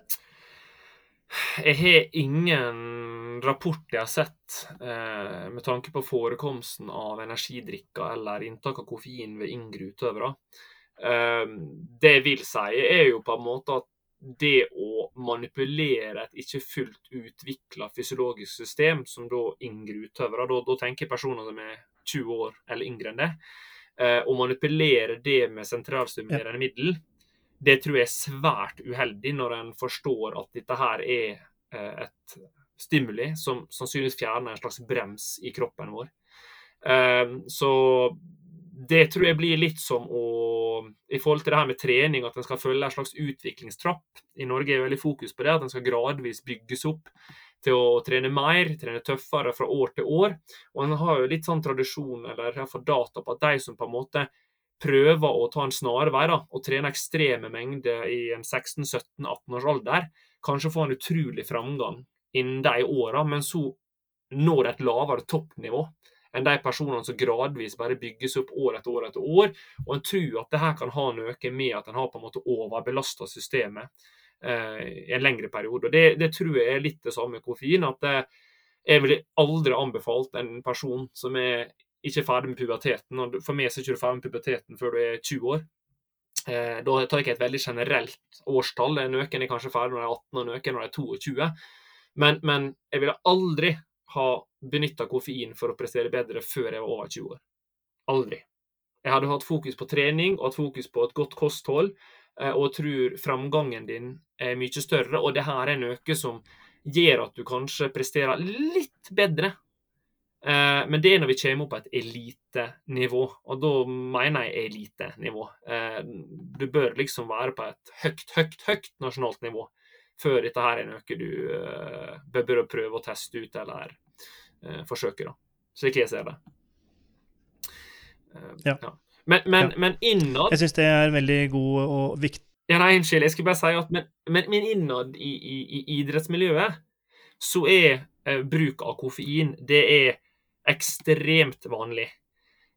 Jeg har ingen rapport jeg har sett eh, med tanke på forekomsten av energidrikker eller inntak av koffein ved yngre utøvere. Eh, det jeg vil si, er jo på en måte at det å manipulere et ikke fullt utvikla fysiologisk system, som da yngre utøvere, da, da tenker jeg personer som er 20 år eller yngre enn det, eh, å manipulere det med sentralstimulerende middel, det tror jeg er svært uheldig når en forstår at dette her er eh, et stimuli som sannsynligvis fjerner en slags brems i kroppen vår. Eh, så det tror jeg blir litt som å I forhold til det her med trening, at en skal følge en slags utviklingstrapp. I Norge er veldig fokus på det, at en skal gradvis bygges opp til å trene mer, trene tøffere fra år til år. Og en har jo litt sånn tradisjon, eller iallfall data, på at de som på en måte prøver å ta en snarvei da, og trene ekstreme mengder i en 16-17-18 års alder, kanskje får en utrolig framgang innen de åra, men så når et lavere toppnivå enn de personene som gradvis bare bygges opp år etter år etter år. Og en tror at det her kan ha noe med at en har på en måte overbelasta systemet i en lengre periode. Og det, det, tror jeg er litt det samme med koffein. at det, jeg ville aldri anbefalt en person som er ikke ferdig med puberteten. og For meg er ikke ferdig med puberteten før du er 20 år. Eh, da tar jeg ikke et veldig generelt årstall. Noen er kanskje ferdig når de er 18, og noen når de er 22. Men, men jeg ville aldri ha benytta koffein for å prestere bedre før jeg var over 20 år. Aldri. Jeg hadde hatt fokus på trening og hatt fokus på et godt kosthold, eh, og tror framgangen din er mye større. Og det her er noe som gjør at du kanskje presterer litt bedre. Eh, men det er når vi kommer opp på et elitenivå, og da mener jeg elitenivå. Eh, du bør liksom være på et høyt, høyt, høyt nasjonalt nivå før dette her er noe du bør prøve å teste ut eller forsøke, da. Slik jeg ser det. Ja. ja. Men, men, Ja. men innad Jeg syns det er veldig god og viktig Ja, nei, unnskyld. Jeg skulle bare si at men, men, innad i, i, i idrettsmiljøet så er eh, bruk av koffein det er ekstremt vanlig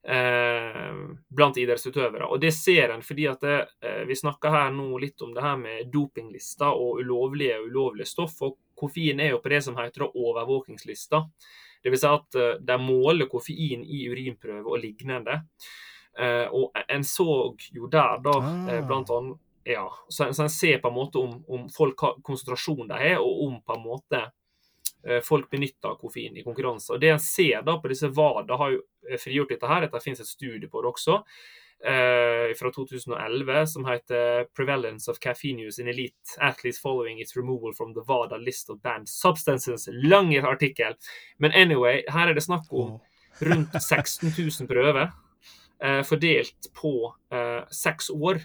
eh, blant idrettsutøvere. Og det ser en fordi at det, eh, vi snakker her nå litt om det her med dopinglister og ulovlige og ulovlige stoff. Og koffein er jo på det som heter overvåkingslista. Det vil si at eh, de måler koffein i urinprøve og lignende. Eh, og en så jo der da eh, Ah. blant annet ja, så, en- så en ser på en måte om, om folk har konsentrasjon de har, og om på en måte eh, folk benytter koffein i konkurranse. Og Det en ser da på disse WADA har jo frigjort dette her, det finnes et studie på det også, eh, fra 2011 som heter 'Prevalence of Caffeine Use in Elite Athletes Following Its Removal from the WADA List of Banned Substances'. Lang artikkel. Men anyway, her er det snakk om rundt 16 000 prøver fordelt på eh, seks år.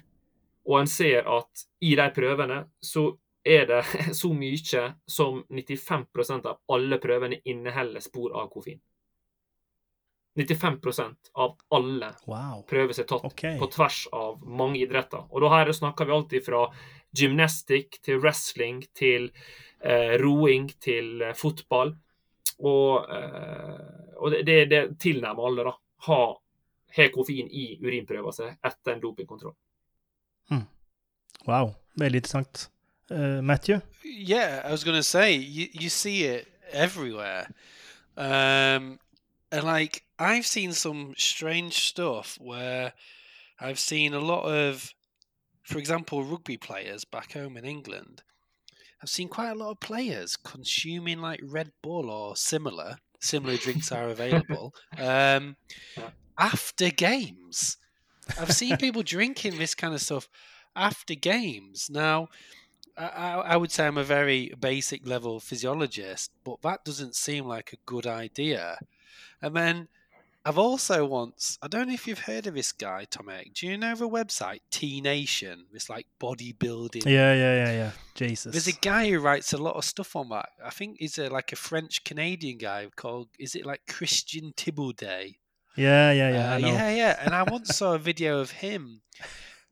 Og en ser at i de prøvene så er det så mye som 95% av alle prøvene inneholder spor av koffein. 95% av alle Wow. prøver som er tatt okay. på tvers av mange idretter. Og da her snakker vi alltid fra gymnastikk til wrestling til eh, roing til eh, fotball. Og, eh, og det, det, det tilnærmer alle, da. Ha, har koffein i urinprøva si etter en dopingkontroll. wow. Veldig interessant. Eh, Matthew? Yeah, I was going to say you, you see it everywhere, um, and like I've seen some strange stuff where I've seen a lot of, for example, rugby players back home in England. I've seen quite a lot of players consuming like Red Bull or similar. Similar drinks are available um, Yeah. After games. I've seen people drinking this kind of stuff after games. Now, I, I would say I'm a very basic level physiologist, but that doesn't seem like a good idea. And then I've also once, I don't know if you've heard of this guy, Tomek. Do you know the website T Nation? It's like bodybuilding. Yeah, yeah, yeah, yeah. Jesus. There's a guy who writes a lot of stuff on that. I think he's a, like a French Canadian guy called, is it like Christian Thibaudet? Yeah, yeah, yeah. Uh, I know. yeah, yeah. And I once saw a video of him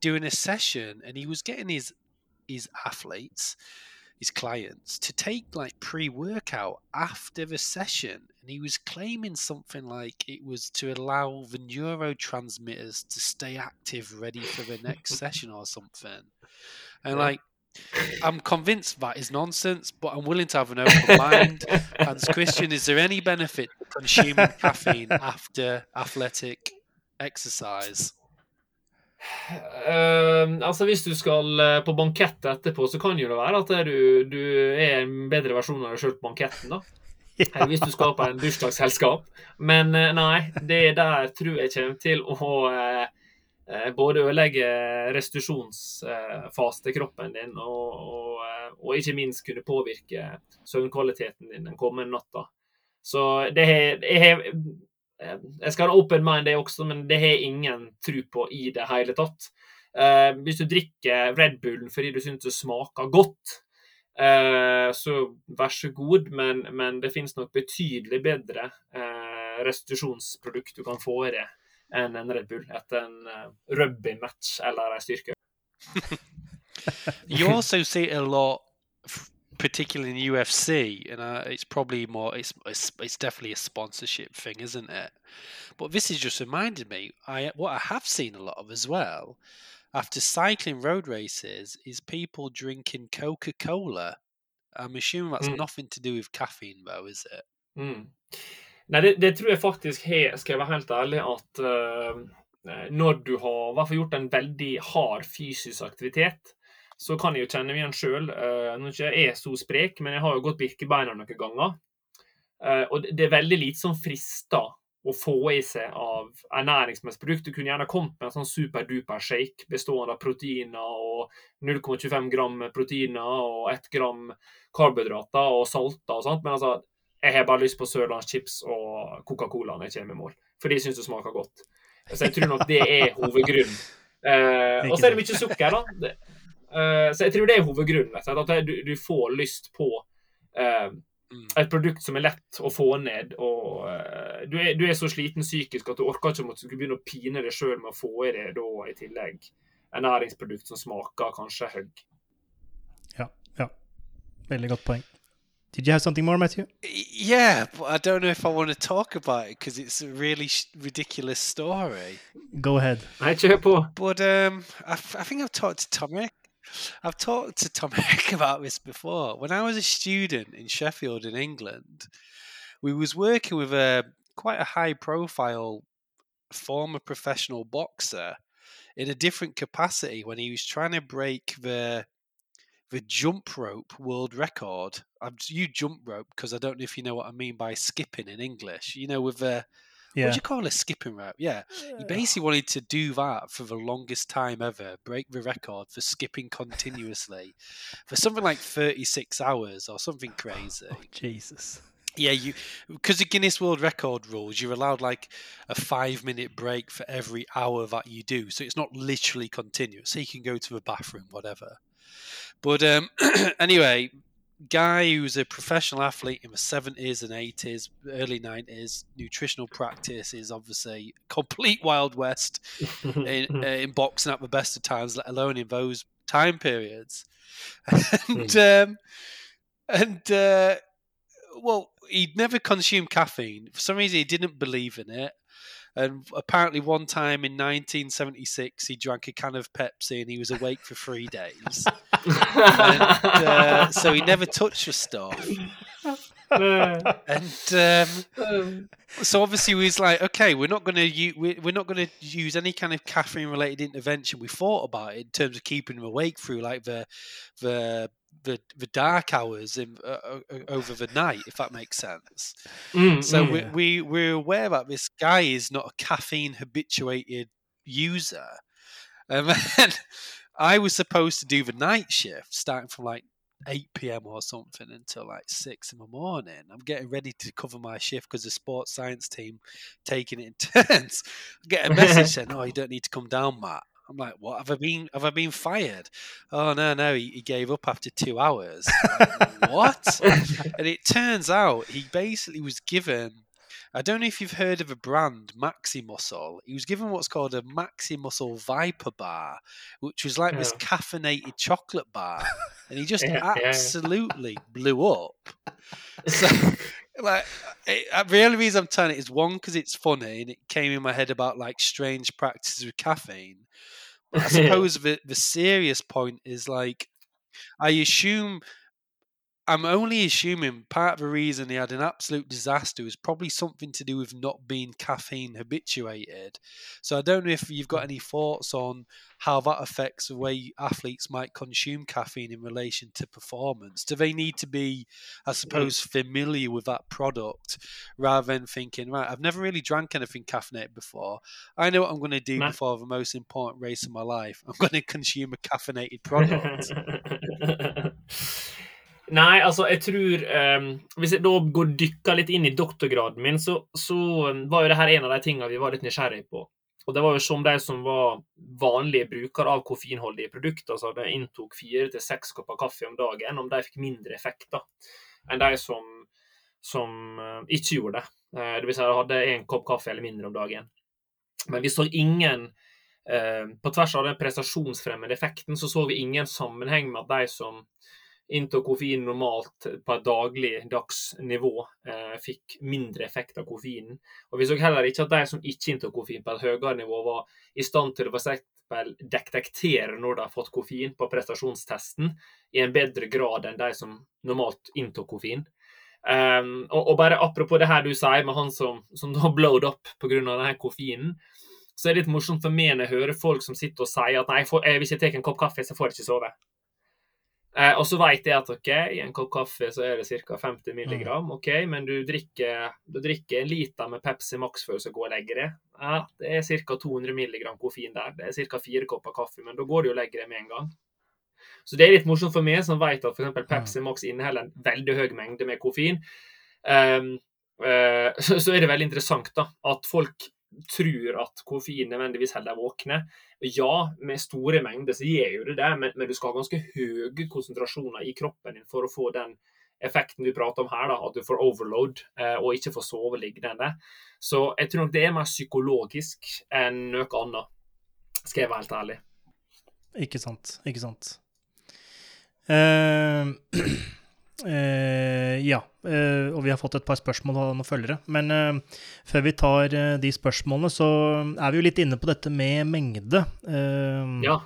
doing a session, and he was getting his his athletes, his clients, to take like pre workout after the session, and he was claiming something like it was to allow the neurotransmitters to stay active, ready for the next session or something. And Yeah. like, I'm convinced that is nonsense, but I'm willing to have an open mind. Hans Christian, is there any benefit consuming caffeine after athletic exercise? Eh, altså Hvis du skal eh, på bankett etterpå, så kan jo det være at du, du er en bedre versjon av deg sjøl på banketten. da. ja. hvis du skal på en bursdagsselskap. Men eh, nei, det der tror jeg kommer til å eh, både ødelegge restitusjonsfase til kroppen din, og, og, og ikke minst kunne påvirke søvnkvaliteten din den kommende natta. Så det har jeg eh, skal ha open mind, det også, men det har ingen tro på i det hele tatt. Eh, hvis du drikker Red Bullen fordi du syns det smaker godt, eh, så vær så god, men, men det finnes nok betydelig bedre eh, restitusjonsprodukt du kan få i det enn en Red Bull etter en uh, rugby-match eller en styrke. Jeg a lot, f- particularly in UFC, and uh, it's probably more. It's, it's it's definitely a sponsorship thing, isn't it? But this has just reminded me. I what I have seen a lot of as well, after cycling road races, is people drinking Coca Cola. I'm assuming that's Mm. nothing to do with caffeine, though, is it? Mm. Nei, det, det tror jeg faktisk har, skal jeg være helt ærlig, at eh, når du har hvert gjort en veldig hard fysisk aktivitet, så kan jeg jo kjenne meg igjen sjøl. nå er ikke jeg så sprek, men jeg har jo gått Birkebeiner noen ganger. Eh, og det er veldig lite som frister å få i seg av ernæringsmessig produkt. Du kunne gjerne kommet med en sånn superduper shake bestående av proteiner og 0,25 gram proteiner og 1 gram karbohydrater og salter og sånt, men altså jeg har bare lyst på sørlandschips og Coca-Cola når jeg kommer i mål. For de syns det smaker godt. Så jeg tror nok det er hovedgrunnen. Eh, og så er det mye sukker, da. Eh, så jeg tror det er hovedgrunnen. At du, du får lyst på eh, Mm. et produkt som er lett å få ned. og uh, du, er, du er så sliten psykisk at du orker ikke å begynne å pine deg sjøl med å få i deg da i tillegg ernæringsprodukt som smaker kanskje høgg. Ja, ja. Veldig godt poeng. Did you have something more, Matthew? Yeah, but I don't know if I want to talk about it because it's a really sh- ridiculous story. Go ahead. I kjør på. But um, I, f- I think I've talked to Tom Rick. I've talked to Tom Rick about this before. When I was a student in Sheffield in England, we was working with a quite a high profile former professional boxer in a different capacity when he was trying to break the the jump rope world record. I'm you jump rope because I don't know if you know what I mean by skipping in English. You know, with the what Yeah. do you call a skipping rope? Yeah, he basically wanted to do that for the longest time ever, break the record for skipping continuously for something like 36 hours or something crazy. Oh, Jesus. Yeah, you because the Guinness World Record rules, you're allowed like a five minute break for every hour that you do. So it's not literally continuous. So you can go to the bathroom, whatever. But um, anyway, guy who's a professional athlete in the 70s and 80s, early 90s, nutritional practice is obviously complete wild west in, uh, in boxing at the best of times, let alone in those time periods. and um, and uh, well, he'd never consumed caffeine. For some reason, he didn't believe in it. And apparently, one time in 1976, he drank a can of Pepsi and he was awake for three days. and uh, so he never touched the stuff. And um, so obviously we was like, okay, we're not going to u- we're not going to use any kind of caffeine related intervention. We thought about it in terms of keeping him awake through like the the the, the dark hours in, uh, over the night, if that makes sense. Mm, So mm. we, Yeah. we we're aware that this guy is not a caffeine habituated user, and then I was supposed to do the night shift starting from like 8 p.m. or something until like six in the morning. I'm getting ready to cover my shift because the sports science team taking it in turns. I get a message saying, "Oh, you don't need to come down, Matt." I'm like, "What? Have I been? Have I been fired?" Oh no, no, he, he gave up after two hours. Like, what? and it turns out he basically was given. I don't know if you've heard of a brand, Maxi Muscle. He was given what's called a Maxi Muscle Viper bar, which was like this oh. caffeinated chocolate bar, and he just Yeah, yeah, yeah. absolutely blew up. So, like, it, the only reason I'm telling it is one because it's funny and it came in my head about like strange practices with caffeine. I suppose the the serious point is like, I assume. I'm only assuming part of the reason he had an absolute disaster was probably something to do with not being caffeine habituated. So I don't know if you've got any thoughts on how that affects the way athletes might consume caffeine in relation to performance. Do they need to be, I suppose, familiar with that product rather than thinking, right, I've never really drank anything caffeinated before. I know what I'm going to do No. before the most important race of my life. I'm going to consume a caffeinated product. Nei, altså, jeg tror um, Hvis jeg da går dykka litt inn i doktorgraden min, så, så um, var jo det her en av de tingene vi var litt nysgjerrige på. Og det var jo som de som var vanlige brukere av koffeinholdige produkter, altså de inntok fire til seks kopper kaffe om dagen, om de fikk mindre effekt da, enn de som, som eh, ikke gjorde det. Eh, det vil si de hadde én kopp kaffe eller mindre om dagen. Men vi så ingen På tvers av den prestasjonsfremmende effekten, så så vi ingen sammenheng med at de som inntok koffein normalt på et daglig dagsnivå, eh, fikk mindre effekt av koffeinen. Og vi så heller ikke at de som ikke inntok koffein på et høyere nivå, var i stand til å detektere når de har fått koffein på prestasjonstesten, i en bedre grad enn de som normalt inntok koffein. Um, og, og bare apropos det her du sier med han som, som da blowed up pga. koffeinen, så er det litt morsomt for meg når jeg hører folk som sitter og sier at nei, jeg får, eh, hvis jeg tar en kopp kaffe, så får jeg ikke sove. Eh, og så vet jeg at ok, i en kopp kaffe så er det ca. 50 milligram, ok, men du drikker, du drikker en liter med Pepsi Max før du skal gå og legge deg. Ja, det er ca. 200 milligram koffein der. Det er ca. fire kopper kaffe, men da går du og legger deg med en gang. Så det er litt morsomt for meg som vet at f.eks. Pepsi Max inneholder en veldig høy mengde med koffein. Um, uh, så, så er det veldig interessant da, at folk tror at koffein nødvendigvis holder deg våkne. Ja, med store mengder så gjør jo det det, men, men du skal ha ganske høye konsentrasjoner i kroppen din for å få den effekten du prater om her, da, at du får overload eh, og ikke får sove liggende. Så jeg tror nok det er mer psykologisk enn noe annet, skal jeg være helt ærlig. Ikke sant. Ikke sant. Uh... ja. eh, og vi har fått et par spørsmål av noen følgere. Men eh, før vi tar eh, de spørsmålene, så er vi jo litt inne på dette med mengde. Eh, Ja.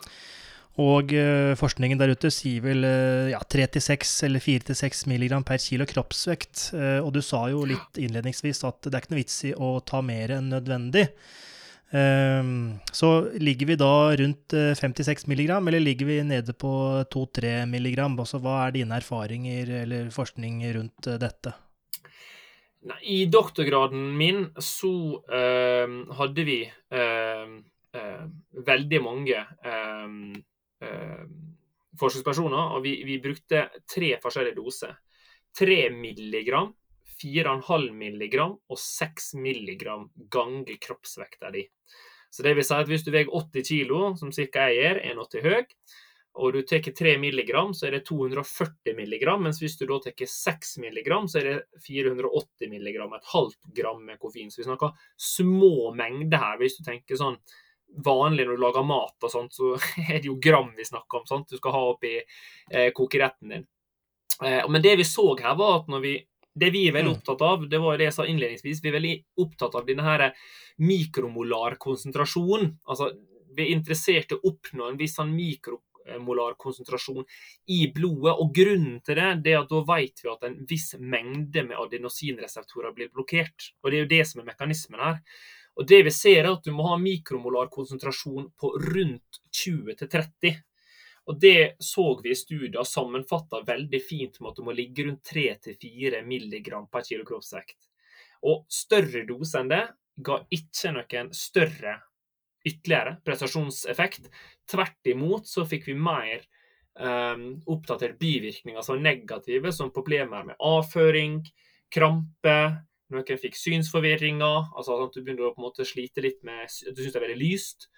Og eh, forskningen der ute sier vel eh, ja, 3-6 eller 4-6 milligram per kilo kroppsvekt. Eh, og du sa jo litt innledningsvis at det er ikke noe vits i å ta mer enn nødvendig. Eh, så ligger vi da rundt eh, 56 milligram, eller ligger vi nede på 2-3 milligram? Altså, hva er dine erfaringer eller forskning rundt eh, dette? I doktorgraden min så eh, hadde vi eh, eh, veldig mange eh, eh, forskningspersoner, og vi, vi brukte tre forskjellige doser. 3 milligram, 4,5 milligram og 6 milligram ganger kroppsvekta di. Så det vil si at hvis du veier 80 kilo, som ca. jeg gjør, 1,80 høy, og du tar 3 milligram, så er det 240 milligram, mens hvis du da tar 6 milligram, så er det 480 milligram, et halvt gram med koffein. Så vi snakker små mengder her. Hvis du tenker sånn vanlig når du lager mat og sånt, så er det jo gram vi snakker om. sant? Du skal ha oppi eh, kokeretten din. Eh, men det vi så her, var at når vi det vi er veldig Mm. opptatt av, det var det jeg sa innledningsvis, vi er veldig opptatt av denne her mikromolar. Altså, vi er interessert i å oppnå en viss sånn mikromolarkonsentrasjon i blodet. Og grunnen til det, det er at da vet vi at en viss mengde med adenosinreseptorer blir blokkert. Og det er jo det som er mekanismen her. Og det vi ser, er at du må ha mikromolarkonsentrasjon på rundt 20-30. Og det så vi i studier sammenfatta veldig fint med at du må ligge rundt 3-4 milligram per kilo kroppsvekt. Og større dose enn det ga ikke noen større ytterligere prestasjonseffekt. Tvert imot så fikk vi mer um, oppdatert bivirkninger som var negative, som problemer med avføring, krampe. Noen fikk synsforvirringer, altså at du begynner å på en måte slite litt med at du syns det er veldig lyst.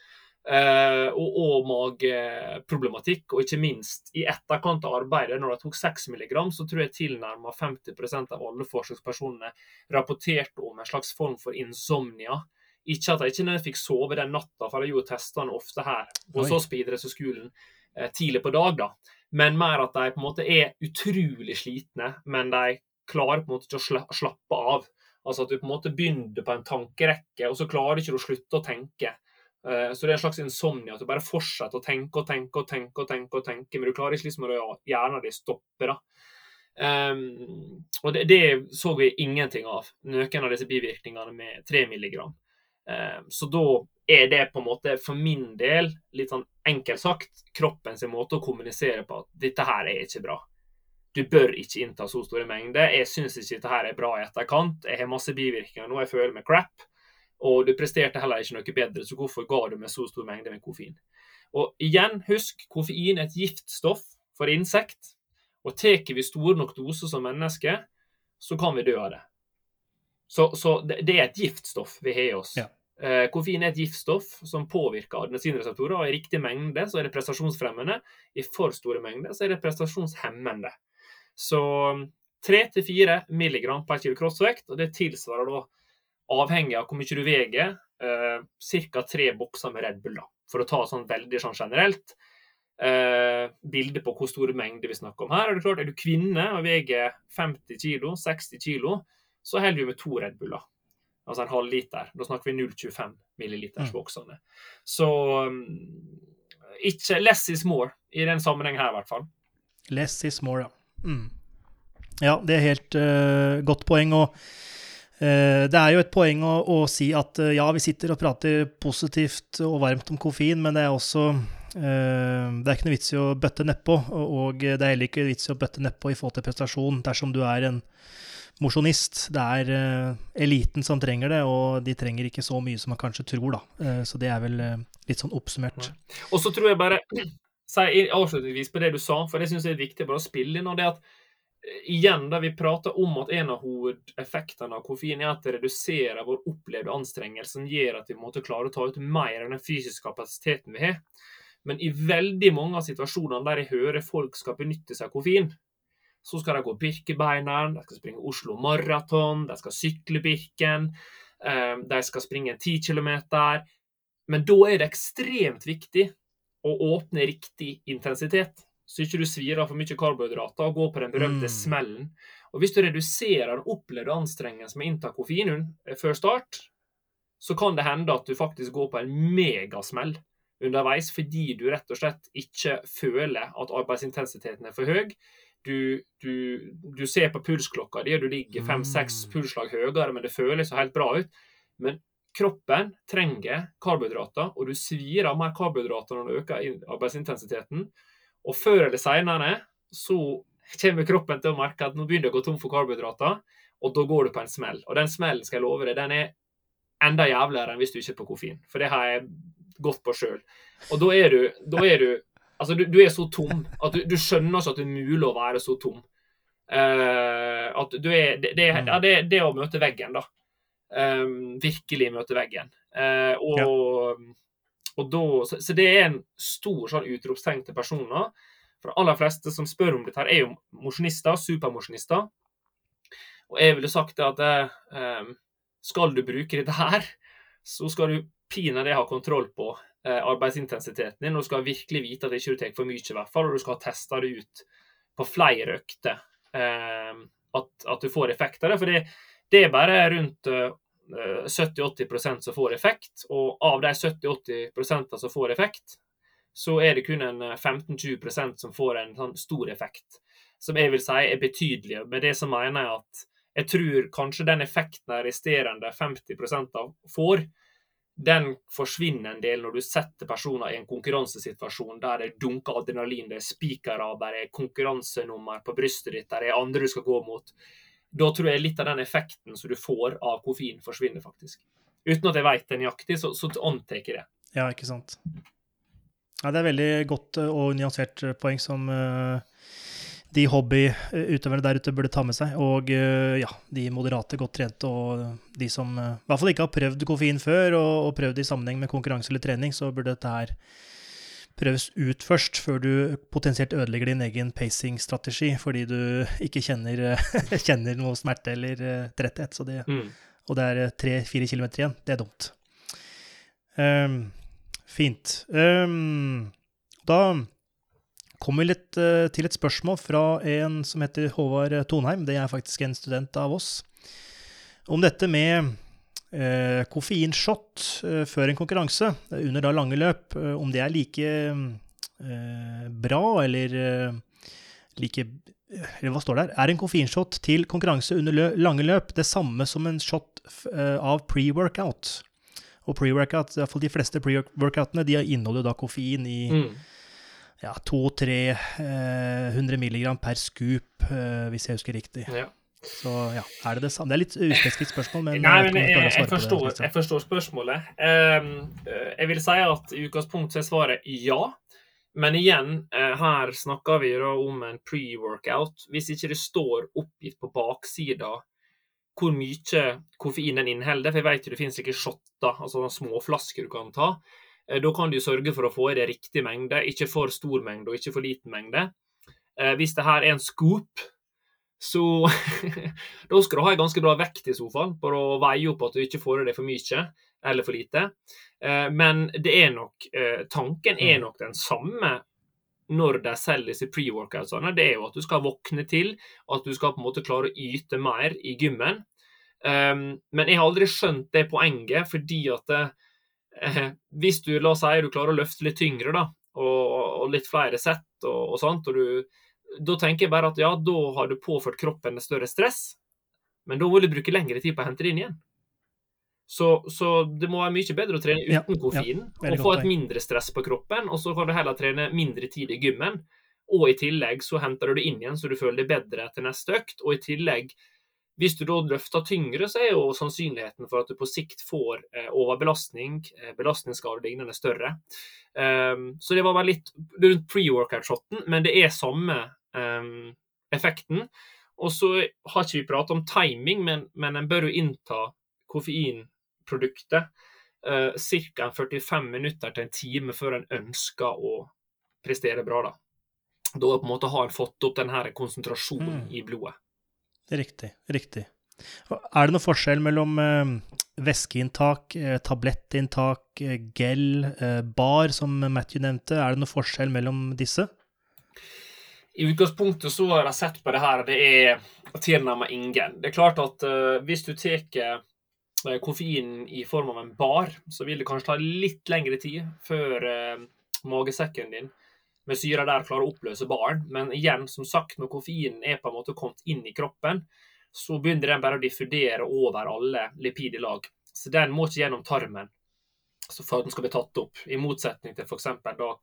Uh, og, mageproblematikk, og ikke minst i etterkant av arbeidet, når de tok 6 mg, så tror jeg tilnærma 50% av alle forsøkspersonene rapporterte om en slags form for insomnia. Ikke at de ikke fikk sove den natta, for de gjorde testene ofte her hos oss på idrettshøyskolen uh, tidlig på dag, da. Men mer at de på en måte er utrolig slitne, men de klarer på en måte ikke å slappe av. Altså at du på en måte begynner på en tankerekke, og så klarer du ikke å slutte å tenke. Eh, så det er en slags insomnia. At du bare fortsetter å tenke og tenke og tenke, og tenke, og tenke, men du klarer ikke liksom å hjernen din stopper. da. Um, og det, det, så vi ingenting av, noen av disse bivirkningene med 3 mg. Um, så da er det på en måte for min del, litt sånn enkelt sagt, kroppens måte å kommunisere på at dette her er ikke bra. Du bør ikke innta så store mengder. Jeg syns ikke dette her er bra i etterkant. Jeg har masse bivirkninger nå, jeg føler meg crap. Og du presterte heller ikke noe bedre, så hvorfor ga du meg så stor mengde med koffein? Og igjen, husk, koffein er et giftstoff for insekt. Og tar vi store nok doser som mennesker, så kan vi dø av det. Så, så det, det, er et giftstoff vi har i oss. Ja. Eh, koffein er et giftstoff som påvirker adenosinreseptorer. og I riktig mengde så er det prestasjonsfremmende. I for store mengder så er det prestasjonshemmende. Så 3-4 milligram per kilo kroppsvekt, og det tilsvarer da avhengig av hvor mye du veier, eh, ca. tre bokser med Red Bull. da, For å ta sånn veldig sånn generelt. Eh, bilde på hvor store mengder vi snakker om her. Er det klart, er du kvinne og veier 50 kg, 60 kg, så holder vi med to Red Buller. Altså en halv liter. Da snakker vi 0,25 milliliters mm. boksene. Så um, ikke less is more i den sammenhengen her, i hvert fall. Less is more, ja. Mm. Ja, det er helt uh, godt poeng. og Eh, det er jo et poeng å, å, si at eh, ja, vi sitter og prater positivt og varmt om koffein, men det er også eh, det er ikke noe vits i å bøtte nedpå, og det er heller ikke vits i å bøtte nedpå i forhold til prestasjon dersom du er en mosjonist. Det er eliten som trenger det, og de trenger ikke så mye som man kanskje tror, da. Så det er vel litt sånn oppsummert. Og så tror jeg bare si avslutningsvis på det du sa, for det syns jeg er viktig bare å spille inn, og det at igjen, da vi prater om at en av hovedeffektene av koffein er at det reduserer vår opplevde anstrengelse, som gjør at vi måtte klare å ta ut mer av den fysiske kapasiteten vi har. Men i veldig mange av situasjonene der jeg hører folk skal benytte seg av koffein, så skal de gå Birkebeineren, de skal springe Oslo Maraton, de skal sykle Birken, eh, de skal springe 10 km. Men da er det ekstremt viktig å åpne riktig intensitet så ikke du svir av for mye karbohydrater og går på den berømte mm. smellen. Og Hvis du reduserer den opplevde anstrengelsen med å innta koffein eh, før start, så kan det hende at du faktisk går på en megasmell underveis fordi du rett og slett ikke føler at arbeidsintensiteten er for høy. Du, du, du ser på pulsklokka di, og du ligger fem-seks pulslag pulsslag høyere, men det føles jo helt bra ut. Men kroppen trenger karbohydrater, og du svir av mer karbohydrater når du øker arbeidsintensiteten. Og før eller seinere så kommer kroppen til å merke at nå begynner det å gå tom for karbohydrater, og da går du på en smell. Og den smellen skal jeg love deg, den er enda jævligere enn hvis du ikke er på koffein. For det har jeg gått på sjøl. Og da er du, da er du Altså, du, du, er så tom at du, du, skjønner ikke at det er mulig å være så tom. Uh, at du er det, det, ja, det, det å møte veggen, da. Um, virkelig møte veggen. Uh, og ja. Da, så, så, det er en stor sånn utropstegn til personer. For de aller fleste som spør om dette, er jo mosjonister, supermosjonister. Og jeg ville sagt at eh, skal du bruke dette her, så skal du pinadø ha kontroll på eh, arbeidsintensiteten din. Og du skal virkelig vite at det ikke tar for mye, i hvert fall. Og du skal ha testa det ut på flere økter. Eh, at, at, du får effekt av det. For det, det er bare rundt eh, 70-80% som får effekt. Og av de 70-80% som får effekt, så er det kun en 15-20% som får en sånn stor effekt. Som jeg vil si er betydelig. Med det så mener jeg at jeg tror kanskje den effekten de resterende 50 av får, den forsvinner en del når du setter personer i en konkurransesituasjon der det dunker adrenalin, det er spikere, der er konkurransenummer på brystet ditt, der er andre du skal gå mot da tror jeg litt av den effekten som du får av koffein, forsvinner faktisk. Uten at jeg vet det nøyaktig, så, så antar jeg det. Ja, ikke sant. Ja, det er veldig godt eh, og nyansert eh, poeng som uh, de hobbyutøverne der ute burde ta med seg. Og uh, ja, de moderate, godt trente og de som uh, i hvert fall ikke har prøvd koffein før, og, og prøvd i sammenheng med konkurranse eller trening, så burde dette her prøves ut først, før du potensielt ødelegger din egen pacing-strategi fordi du ikke kjenner, kjenner noe smerte eller tretthet. Det, mm. Og det er tre-fire kilometer igjen. Det er dumt. Um, Fint. Um, da kommer vi litt uh, til et spørsmål fra en som heter Håvard Tonheim. Det er faktisk en student av oss. Om dette med uh, koffeinshot eh, før en konkurranse, under da lange løp, om det er like bra eller like eller hva står der? Er en koffeinshot til konkurranse under lø lange løp det samme som en shot av pre-workout? Og pre-workout, i hvert fall de fleste pre-workoutene, de inneholder da koffein i mm. ja, 200-300 eh, milligram per scoop, eh, hvis jeg husker riktig. Ja. Så ja, er det det samme? Det er litt uspesifikt spørsmål, men, Nei, men jeg, jeg, jeg, forstår, det, jeg, forstår, spørsmålet. Um, jeg vil si at i utgangspunktet er svaret ja. Men igjen, uh, her snakker vi om en pre-workout. Hvis ikke det står oppgitt på baksida hvor mye koffein den inneholder. For jeg vet jo det finnes ikke shotter, altså små flasker du kan ta. Eh, da kan du sørge for å få i deg riktig mengde, ikke for stor mengde og ikke for liten mengde. Eh, hvis det her er en scoop, så da skal du ha en ganske bra vekt i sofaen for å veie opp at du ikke får i deg for mye eller for lite. Eh, men det er nok, tanken er mm. nok den samme når de selger disse pre-workoutsene, det er jo at du skal våkne til, at du skal på en måte klare å yte mer i gymmen. Um, men jeg har aldri skjønt det poenget, fordi at uh, hvis du la oss si du klarer å løfte litt tyngre, da, og litt flere sett, og, og sånt, og du, da tenker jeg bare at ja, da har du påført kroppen et større stress, men da vil du bruke lengre tid på å hente det inn igjen. Så, så, det må være mye bedre å trene uten ja, koffein ja, og få et mindre stress på kroppen. Og så kan du heller trene mindre tid i gymmen. Og i tillegg så henter du det inn igjen så du føler deg bedre etter neste økt. Og i tillegg, hvis du da løfter tyngre, så er jo sannsynligheten for at du på sikt får eh, overbelastning, eh, belastningsskade lignende, større. Um, så det var bare litt rundt pre-workout-shoten, men det er samme effekten. Og så har ikke vi pratet om timing, men, men en bør jo innta koffeinproduktet eh, ca. 45 minutter til en time før en ønsker å prestere bra. Da Da på en måte har en fått opp denne konsentrasjonen mm. i blodet. Riktig. Riktig. Er det noe forskjell mellom eh, væskeinntak, eh, tablettinntak, eh, gel, bar, som Matthew nevnte? Er det noe forskjell mellom disse? I utgangspunktet så har jeg sett på det her, det er tilnærmet ingen. Det er klart at uh, hvis du tar koffeinen koffein i form av en bar, så vil det kanskje ta litt lengre tid før uh, magesekken din med syra der klarer å oppløse baren. Men igjen, som sagt, når koffeinen er på en måte kommet inn i kroppen, så begynner den bare å diffudere over alle lipid lag. Så den må ikke gjennom tarmen for at den skal bli tatt opp, i motsetning til f.eks.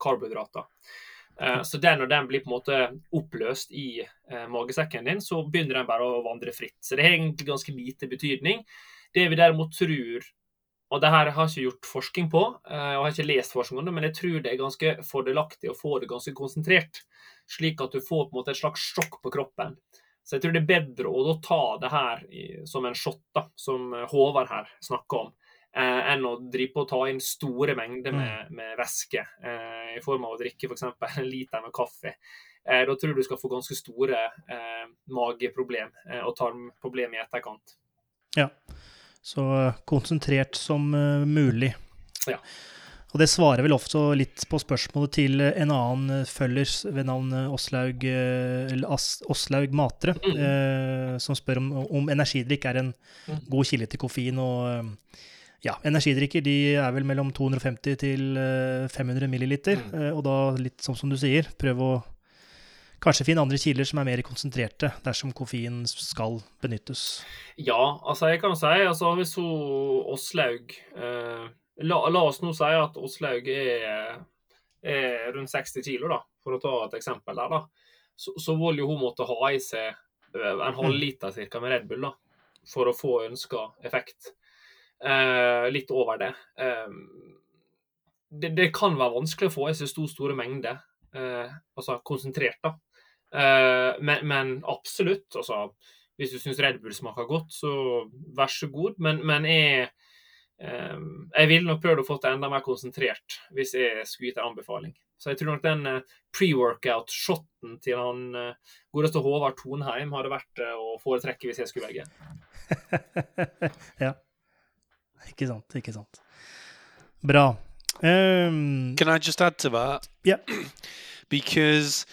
karbohydrater. Eh, så den, når den blir på en måte oppløst i eh, magesekken din, så begynner den bare å vandre fritt. Så det har egentlig ganske lite betydning. Det vi derimot tror og det her har jeg ikke gjort forskning på, eh, og har ikke lest forskning om det, men jeg tror det er ganske fordelaktig å få det ganske konsentrert, slik at du får på en måte et slags sjokk på kroppen. Så jeg tror det er bedre å ta det her som en shot, da, som Håvard her snakker om, eh, enn å drive på å ta inn store mengder med, mm. med væske eh, i form av å drikke f.eks. en liter med kaffe. Eh, da tror jeg du skal få ganske store eh, mageproblem eh, og tarmproblem i etterkant. Ja. Så eh, konsentrert som uh, mulig. Ja. Og det svarer vel ofte litt på spørsmålet til en annen følger ved navn Åslaug, Åslaug Matre, mm. eh, som spør om, om, energidrikk er en mm. god kilde til koffein. Og ja, energidrikker de er vel mellom 250 til 500 milliliter. Mm. Eh, og da litt sånn som du sier, prøv å kanskje finne andre kilder som er mer konsentrerte, dersom koffein skal benyttes? Ja, altså jeg kan si altså hvis hun Åslaug eh, la, la, oss nå si at Åslaug er, er, rundt 60 kilo, da, for å ta et eksempel der, da. Så, så vil jo hun måtte ha i seg eh, en halv mm. cirka med Red Bull da, for å få ønska effekt. Eh, litt over det. Eh, det, det, kan være vanskelig å få i seg stor, store mengder, eh, altså konsentrert, da. Eh, men, men, absolutt, altså Hvis du syns Red Bull smaker godt, så vær så god. Men, men jeg, eh, jeg ville nok prøvd å få det enda mer konsentrert hvis jeg skulle gitt en anbefaling. Så jeg tror nok den eh, pre-workout-shoten til han godeste Håvard Tonheim hadde vært å foretrekke hvis jeg skulle velge. ja. Ikke sant, ikke sant. Bra. Um, Can I just add to that? Yeah. because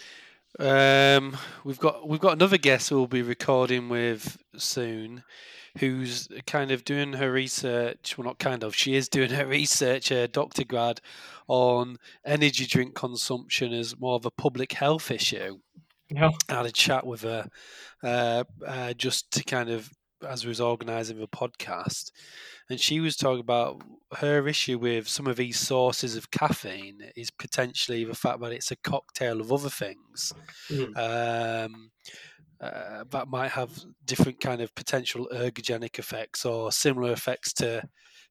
um, we've got we've got another guest we'll be recording with soon, who's kind of doing her research. Well, not kind of. She is doing her research, her doctor grad, on energy drink consumption as more of a public health issue. Yeah. I had a chat with her uh, uh, just to kind of as we was organising the podcast, and she was talking about her issue with some of these sources of caffeine is potentially the fact that it's a cocktail of other things Mm. um, uh, that might have different kind of potential ergogenic effects or similar effects to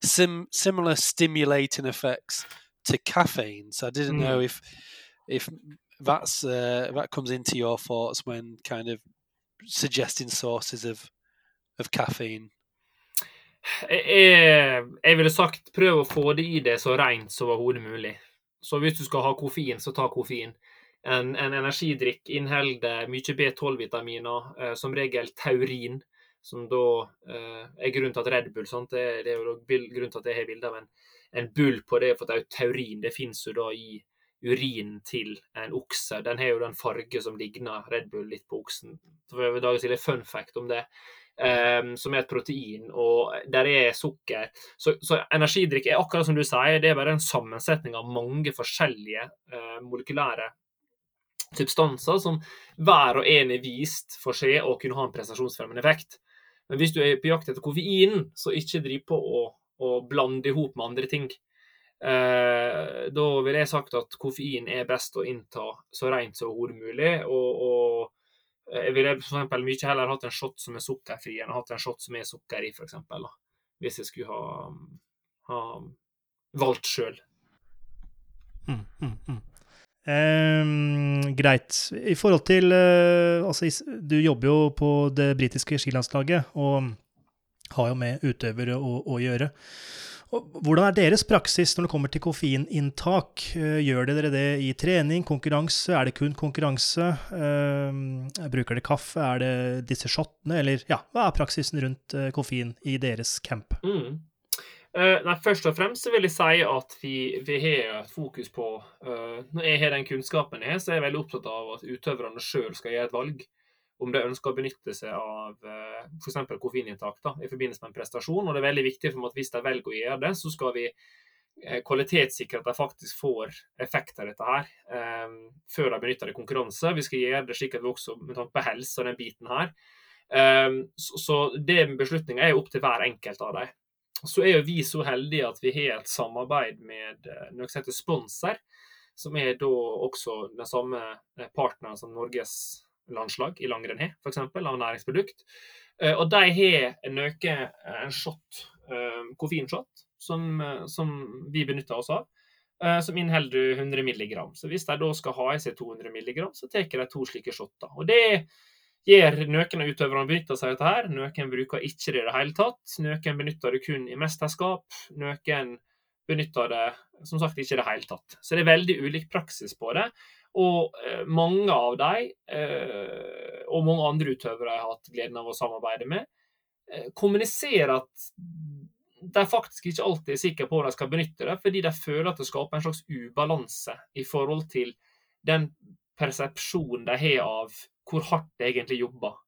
sim- similar stimulating effects to caffeine. So I didn't know if if that's uh, that comes into your thoughts when kind of suggesting sources of of caffeine. Jeg, jeg ville sagt prøv å få det i deg så rent som overhodet mulig. Så hvis du skal ha koffein, så ta koffein. En, en energidrikk inneholder mye B12-vitaminer, eh, som regel taurin, som da eh, er grunnen til at Red Bull sant? Det, er jo grunnen til at jeg har bilde av en, en bull på det, for det er jo taurin. Det finnes jo da i urinen til en okse. Den har jo den farge som ligner Red Bull litt på oksen. Så jeg vil lage en fun fact om det. Um, som er et protein, og der er sukker. Så, så energidrikk er akkurat som du sier, det er bare en sammensetning av mange forskjellige eh, molekylære substanser som hver og en er vist for seg å kunne ha en prestasjonsfremmende effekt. Men hvis du er på jakt etter koffein, så ikke driv på å, å blande i hop med andre ting. Eh, da ville jeg sagt at koffein er best å innta så rent som overhodet mulig. og, og jeg ville for eksempel mye heller hatt en shot som er sukkerfri, enn hatt en shot som er sukker i, eksempel. Hvis jeg skulle ha, ha valgt sjøl. Mm, mm, mm. Ehm, greit. I forhold til eh, Altså, du jobber jo på det britiske skilandslaget og har jo med utøvere å, å gjøre. Hvordan er deres praksis når det kommer til koffeininntak? Eh, Gjør dere det i trening, konkurranse? Er det kun konkurranse? Ehm, bruker dere kaffe? Er det disse shotene? Eller ja, hva er praksisen rundt eh, koffein i deres camp? Mm. Eh, nei, først og fremst vil jeg si at vi, vi har et fokus på eh, Når jeg har den kunnskapen jeg har, så er jeg veldig opptatt av at utøverne sjøl skal gjøre et valg om de ønsker å benytte seg av uh, f.eks. koffeininntak da, i forbindelse med en prestasjon. Og det er veldig viktig for meg at hvis de velger å gjøre det, så skal vi eh, kvalitetssikre at de faktisk får effekt av dette her eh, før de benytter det i konkurranse. Vi skal gjøre det slik at vi også med tanke på helse og den biten her. Eh, så, det med beslutninga er opp til hver enkelt av dem. Så er jo vi så heldige at vi har et samarbeid med eh, noe som heter Sponser, som er da også den samme eh, partneren som Norges landslag i langrenn har, f.eks. av næringsprodukt. Eh, Og de har noe, en shot, eh, koffeinshot, som, eh, som vi benytter oss av, eh, som inneholder 100 mg. Så hvis de da skal ha i seg 200 mg, så tar de to slike shotter. Og det gjør noen av utøverne benytter seg av dette her, noen bruker ikke det i det hele tatt. Noen benytter det kun i mesterskap, noen benytter det som sagt ikke i det hele tatt. Så det er veldig ulik praksis på det. Og eh, mange av dem, eh, og mange andre utøvere jeg har hatt gleden av å samarbeide med, eh, kommuniserer at de faktisk ikke alltid er sikre på om de skal benytte det, fordi de føler at det skaper en slags ubalanse i forhold til den persepsjonen de har av hvor hardt de egentlig jobber.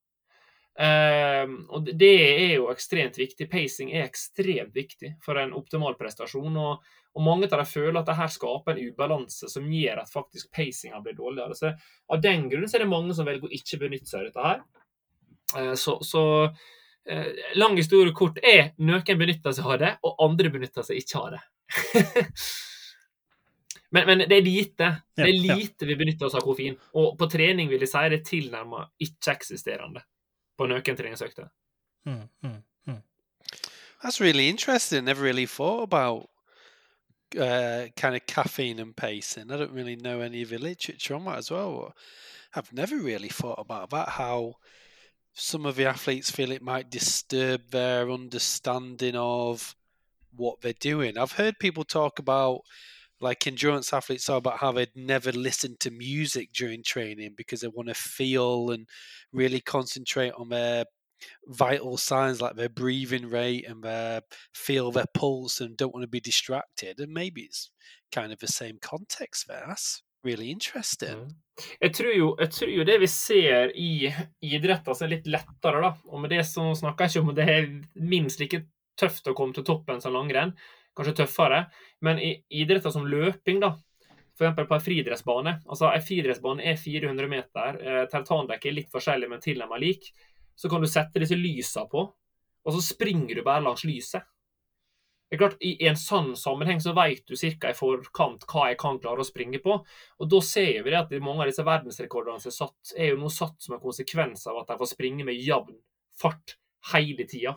Eh, og det er jo ekstremt viktig. Pacing er ekstremt viktig for en optimal prestasjon. Og, og mange av dem føler at det her skaper en ubalanse som gjør at faktisk pacinga blir dårligere. Så Av den grunn så er det mange som velger å ikke benytte seg av dette her. Eh, så, så eh, lang historie kort er noen benytter seg av det, og andre benytter seg ikke av det. men, men det er lite. Det er lite vi benytter oss av koffein. Og på trening vil jeg si det er tilnærmet ikke-eksisterende på noen treningsøkter. Mm, mm, mm. That's really interesting. I never really thought about uh, kind of caffeine and pacing. I don't really know any of the literature on that as well. I've never really thought about that. How some of the athletes feel it might disturb their understanding of what they're doing. I've heard people talk about like endurance athletes talk about how they'd never listen to music during training because they want to feel and really concentrate on their vital signs like their breathing rate and their feel their pulse and don't want to be distracted. And maybe it's kind of the same context there. That's really interesting. Mm. Jeg, tror jo, jeg tror jo det vi ser i som er litt lettere, da. Og med det så snakker jeg ikke om det er minst like tøft å komme til toppen som langrenn, kanskje tøffere. Men i idretter som løping, da, f.eks. på en friidrettsbane altså En friidrettsbane er 400 meter. Eh, Tartandekket er litt forskjellig, men tilnærmet lik. Så kan du sette disse lysa på, og så springer du bare langs lyset. Det er klart, I en sånn sammenheng så vet du ca. i forkant hva jeg kan klare å springe på. Og Da ser vi at mange av disse verdensrekordene som er satt, er jo nå satt som en konsekvens av at de får springe med jevn fart hele tida.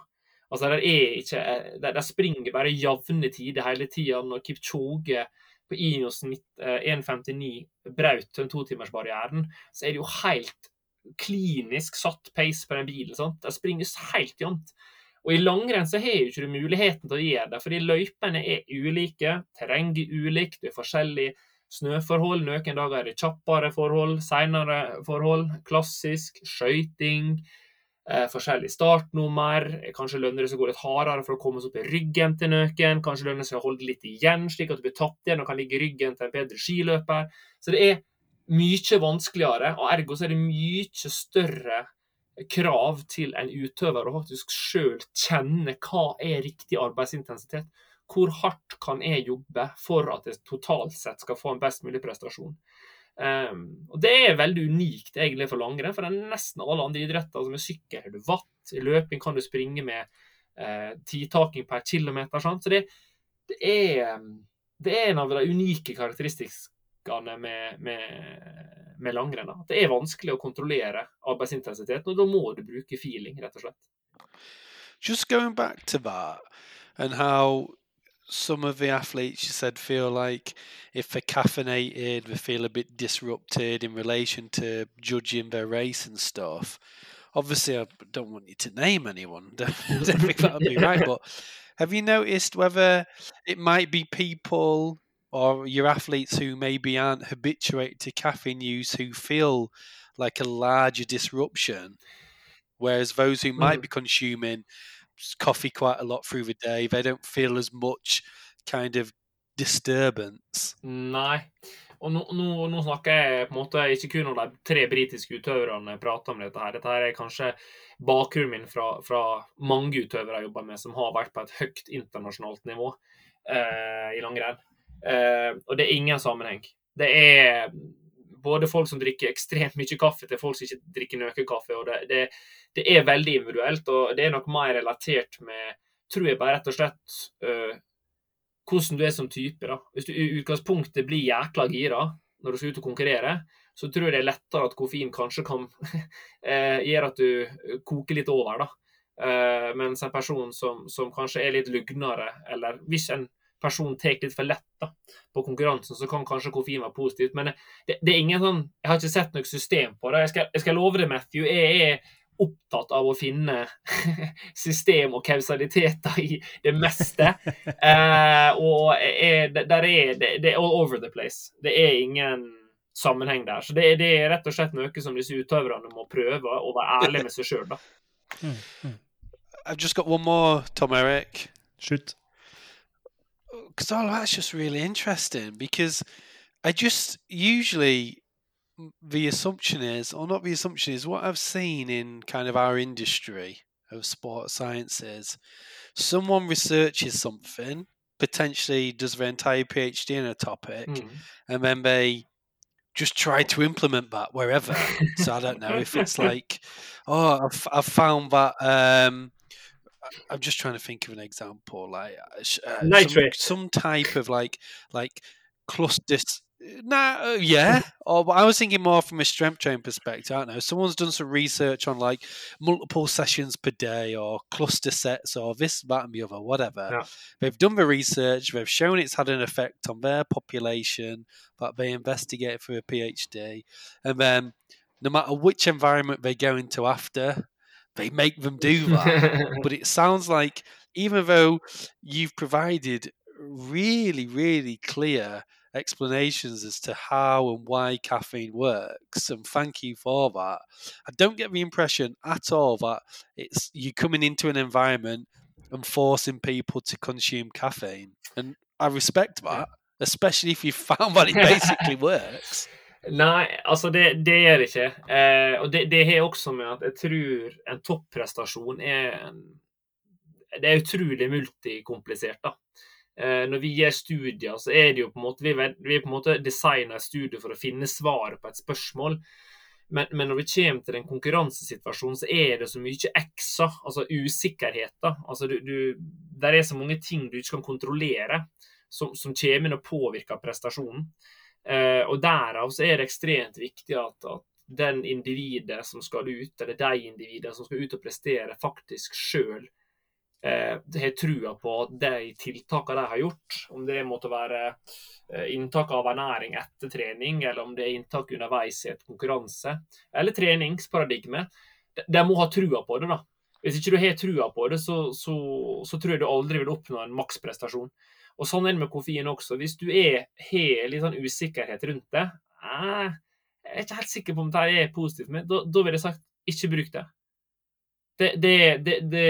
Altså, der er ikke, der, der springer bare jevne tider hele tida. Når Kipchoge på Inos 1,59 brøt den totimersbarrieren, så er det jo helt klinisk satt pace på den bilen. sant? Det springes helt jevnt. Og I langrenn så har jo ikke du muligheten til å gjøre det, fordi løypene er ulike, terrenget er ulikt, det er forskjellige snøforhold. Noen dager er det kjappere forhold, senere forhold, klassisk, skøyting eh, forskjellig startnummer. Kanskje lønner det seg å gå litt hardere for å komme seg opp i ryggen til noen. Kanskje lønner det seg å holde litt igjen, slik at du blir tatt igjen og kan ligge i ryggen til en bedre skiløper. Så det er mye vanskeligere, og ergo så er det mye større krav til en utøver å faktisk sjøl kjenne hva er riktig arbeidsintensitet. Hvor hardt kan jeg jobbe for at jeg totalt sett skal få en best mulig prestasjon? Um, og Det er veldig unikt egentlig for langrenn, for det er nesten alle andre idretter som er sykkel har du watt, i løping kan du springe med uh, tidtaking per kilometer. Sant? Så det, det, er, det, er, en av de unike karakteristikkene med, med, med langrenn. Det er vanskelig å kontrollere arbeidsintensiteten, og da må du bruke feeling, rett og slett. Just going back to that and how some of the athletes you said feel like if they're caffeinated, they feel a bit disrupted in relation to judging their race and stuff. Obviously, I don't want you to name anyone. don't think that would be right. But have you noticed whether it might be people or your athletes who maybe aren't habituated to caffeine use who feel like a larger disruption, whereas those who might mm. be consuming coffee quite a lot through the day. They don't feel as much kind of disturbance. Nei. Og nå, nå, nå, snakker jeg på en måte ikke kun om de tre britiske utøverne jeg prater om dette. her. Dette her er kanskje bakgrunnen min fra, fra mange utøvere jeg jobber med, som har vært på et høyt internasjonalt nivå eh, i langrenn. Eh, og det er ingen sammenheng. Det er både folk som drikker ekstremt mye kaffe, til folk som ikke drikker noe kaffe. og det, det, det, er veldig individuelt, og det er nok mer relatert med tror jeg bare rett og slett uh, hvordan du er som type. da. Hvis du i utgangspunktet blir jækla gira når du skal ut og konkurrere, så tror jeg det er lettere at koffein kanskje kan uh, gjøre at du koker litt over. da. Uh, mens en person som, som, kanskje er litt lugnere, eller hvis en personen tar litt for lett da, på konkurransen, så kan kanskje koffein være positivt. Men det, det, er ingen sånn Jeg har ikke sett noe system på det. Jeg skal, jeg skal love det, Matthew. Jeg er opptatt av å finne system og kausaliteter i det meste. Eh, og er, der er, det, det, er all over the place. Det er ingen sammenheng der. Så det, det er rett og slett noe som disse utøverne må prøve å være ærlige med seg sjøl, mm, mm. I've just got one more, Tom Eric. Shoot. Because all that's just really interesting because I just usually the assumption is, or not the assumption is, what I've seen in kind of our industry of sports sciences, someone researches something, potentially does their entire PhD in a topic, mm. and then they just try to implement that wherever. so I don't know if it's like, oh, I've, I've found that um, I'm just trying to think of an example, like uh, uh some, some, type of like like cluster Nah, uh, yeah. or but I was thinking more from a strength training perspective. I don't know. Someone's done some research on like multiple sessions per day or cluster sets or this, that, and the other, whatever. Yeah. They've done the research. They've shown it's had an effect on their population that they investigate for a PhD, and then no matter which environment they go into after, they make them do that. but it sounds like even though you've provided really, really clear explanations as to how and why caffeine works, and thank you for that. I don't get the impression at all that it's you coming into an environment and forcing people to consume caffeine, and I respect that, especially if you found that it basically works. Nei, altså det, det gjør det ikke. Eh, og det, det har også med at jeg tror en topprestasjon er en Det er utrolig multikomplisert, da. Eh, når vi gjør studier, så er det jo på en måte Vi, vi på en måte designer studier for å finne svaret på et spørsmål. Men, men når vi kommer til den konkurransesituasjonen, så er det så mye X-er, altså usikkerheter. Altså du, der er så mange ting du ikke kan kontrollere, som, som kommer inn og påvirker prestasjonen. Eh, og derav så er det ekstremt viktig at, at den individet som skal ut, eller de individene som skal ut og prestere, faktisk sjøl eh, har trua på at de tiltakene de har gjort, om det måtte være eh, inntak av ernæring etter trening, eller om det er inntak underveis i et konkurranse, eller treningsparadigme, de, må ha trua på det. da. Hvis ikke du har trua på det, så, så, så tror jeg du aldri vil oppnå en maksprestasjon. Og sånn er det med koffein også. Hvis du er, har litt sånn usikkerhet rundt det eh, Jeg er ikke helt sikker på om det er positivt, men da, da ville jeg sagt ikke bruk det. Det, det, det, det,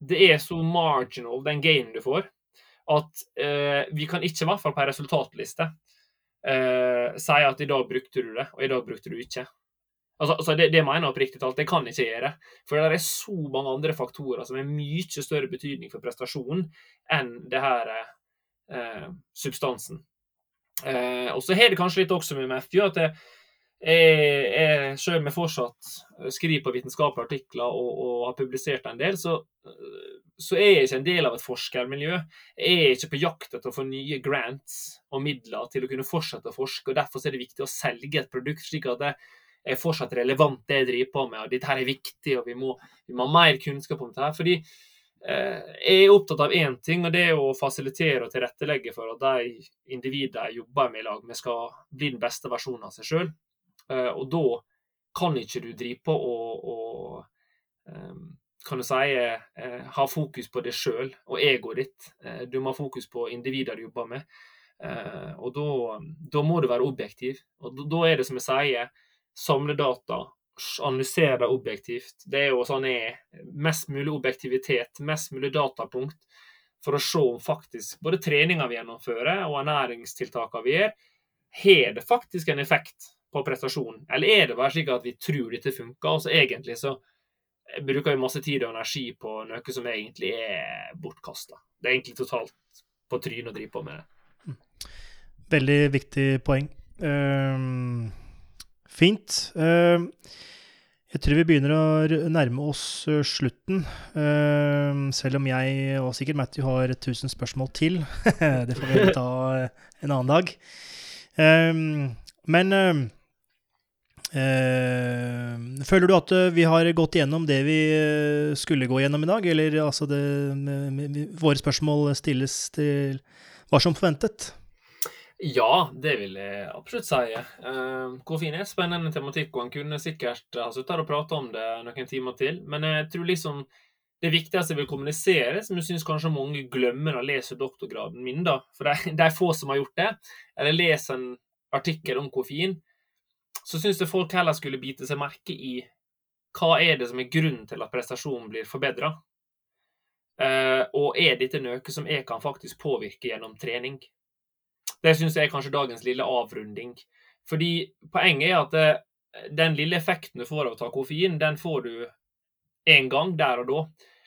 det er så marginal, den gainen du får, at eh, vi kan ikke, i hvert fall på en resultatliste, eh, si at i dag brukte du det, og i dag brukte du ikke. Altså, altså det, det mener jeg oppriktig talt. Det kan jeg ikke gjøre. For det er så mange andre faktorer som har mye større betydning for prestasjonen enn det her eh, substansen. Eh, og så har det kanskje litt også med MFJ at jeg, jeg, selv jeg fortsatt skriver på vitenskapelige artikler og, og har publisert en del, så, så er jeg ikke en del av et forskermiljø. Jeg er ikke på jakt etter å få nye grants og midler til å kunne fortsette å forske. og Derfor er det viktig å selge et produkt slik at det er fortsatt relevant, det jeg driver på med. og Dette er viktig, og vi må, vi må ha mer kunnskap om dette. fordi eh, jeg er opptatt av én ting, og det er å fasilitere og tilrettelegge for at de individene jeg jobber med i lag med, skal bli den beste versjonen av seg sjøl. Eh, og da kan ikke du drive på og, og eh, kan du si, eh, ha fokus på deg sjøl og egoet ditt. Eh, du må ha fokus på individer du jobber med. Eh, og da, da må du være objektiv. Og da er det som jeg sier, samle data, analysere det objektivt. Det er jo sånn er mest mulig objektivitet, mest mulig datapunkt, for å se om faktisk både treninga vi gjennomfører og ernæringstiltakene vi gjør, har det faktisk en effekt på prestasjonen? Eller er det bare slik at vi tror dette funker, og så egentlig så bruker vi masse tid og energi på noe som egentlig er bortkasta? Det er egentlig totalt på trynet å drive på med det. Veldig viktig poeng. Um, fint. Ehm, jeg tror vi begynner å nærme oss slutten. Ehm, selv om jeg og sikkert Matthew har 1000 spørsmål til. det får vi ta en annen dag. Ehm, men eh, føler du at vi har gått igjennom det vi skulle gå gjennom i dag? Eller altså det, våre spørsmål stilles til hva som forventet? Ja, det vil jeg absolutt si. Uh, koffein er spennende tematikk, og en kunne sikkert ha sittet og pratet om det noen timer til. Men jeg tror liksom det viktigste jeg vil kommunisere, som jeg syns kanskje mange glemmer når de leser doktorgraden min, da, for det, er få som har gjort det, eller leser en artikkel om koffein, så syns jeg folk heller skulle bite seg merke i hva er det som er grunnen til at prestasjonen blir forbedra. og er dette noe som jeg kan faktisk påvirke gjennom trening? Det syns jeg er kanskje dagens lille avrunding. Fordi poenget er at det, den lille effekten du får av å ta koffein, den får du én gang der og da.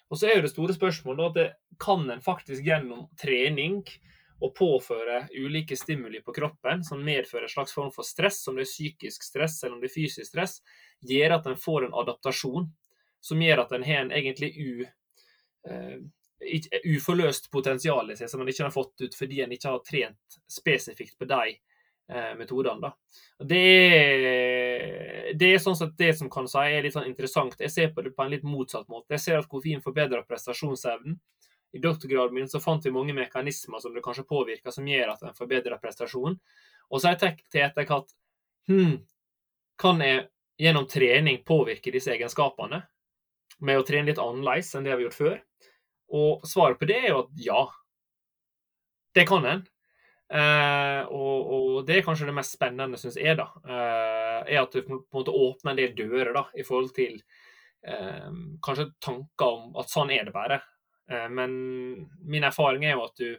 Og så er jo det store spørsmålet at det, kan en faktisk gjennom trening og påføre ulike stimuli på kroppen som medfører en slags form for stress, om det er psykisk stress eller om det er fysisk stress, gjør at en får en adaptasjon som gjør at en har en egentlig u, eh, uforløst potensial i seg som en ikke har fått ut fordi en ikke har trent spesifikt på de eh, metodene. Det det er sånn sett det som kan si er litt sånn interessant. Jeg ser på det på en litt motsatt måte. Jeg ser at koffein forbedrer prestasjonsevnen. I doktorgraden min så fant vi mange mekanismer som det kanskje påvirker, som gjør at en forbedrer prestasjon. Og så har jeg tenkt til etterkant hmm, kan jeg gjennom trening påvirke disse egenskapene med å trene litt annerledes enn det jeg har gjort før? Og svaret på det er jo at ja. Det kan en. Eh, og, og, det er kanskje det mest spennende, syns jeg, da. Eh, er at du på en måte åpner en del dører da, i forhold til eh, kanskje tanker om at sånn er det bare. Men min erfaring er jo at du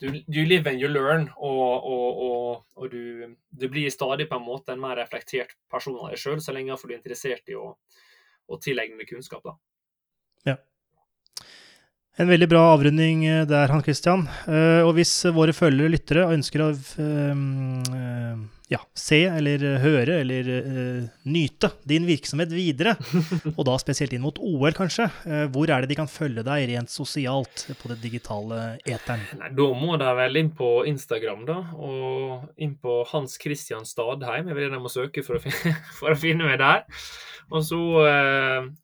du, you live and you learn, og, og, og du, du, blir stadig på en måte en mer reflektert person av deg sjøl, så lenge du er interessert i å, å tilegne deg kunnskap. da. Ja. En veldig bra avrunding eh, der, Han Christian. Uh, og hvis våre følgere og lyttere ønsker å uh, ja, se eller høre eller nyte din virksomhet videre, og da spesielt inn mot OL, kanskje, hvor er det de kan følge deg rent sosialt på det digitale eteren? Nei, Da må de vel inn på Instagram, da, og inn på Hans Christian Stadheim. Jeg vil gjerne må søke for å, finne, for å finne meg der. Og så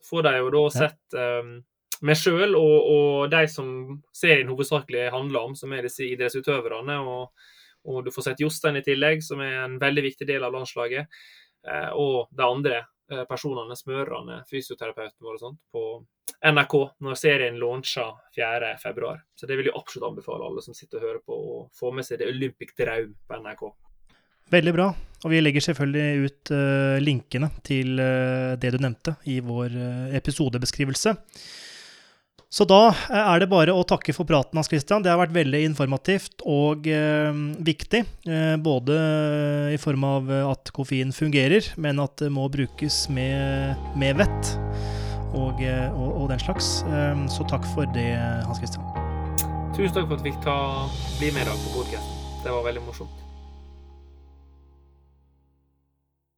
får de jo da sett um, meg sjøl og, og, de som serien hovedsakelig handler om, som er disse idrettsutøverne. Og, og, du får sett Jostein i tillegg, som er en veldig viktig del av landslaget. Eh, og de andre eh, personene, smørerne, fysioterapeuten vår og sånt, på NRK når serien launcher 4.2. Så det vil jeg absolutt anbefale alle som sitter og hører på, å få med seg det Olympic Draum på NRK. Veldig bra. Og vi legger selvfølgelig ut uh, linkene til uh, det du nevnte i vår uh, episodebeskrivelse. Så da eh, er det bare å takke for praten, Hans Christian. Det har vært veldig informativt og eh, viktig. Eh, både i form av at koffein fungerer, men at det må brukes med, med vett og, eh, og, og, den slags. Eh, så takk for det, Hans Christian. Tusen takk for at vi fikk ta, bli med deg på podkasten. Det var veldig morsomt.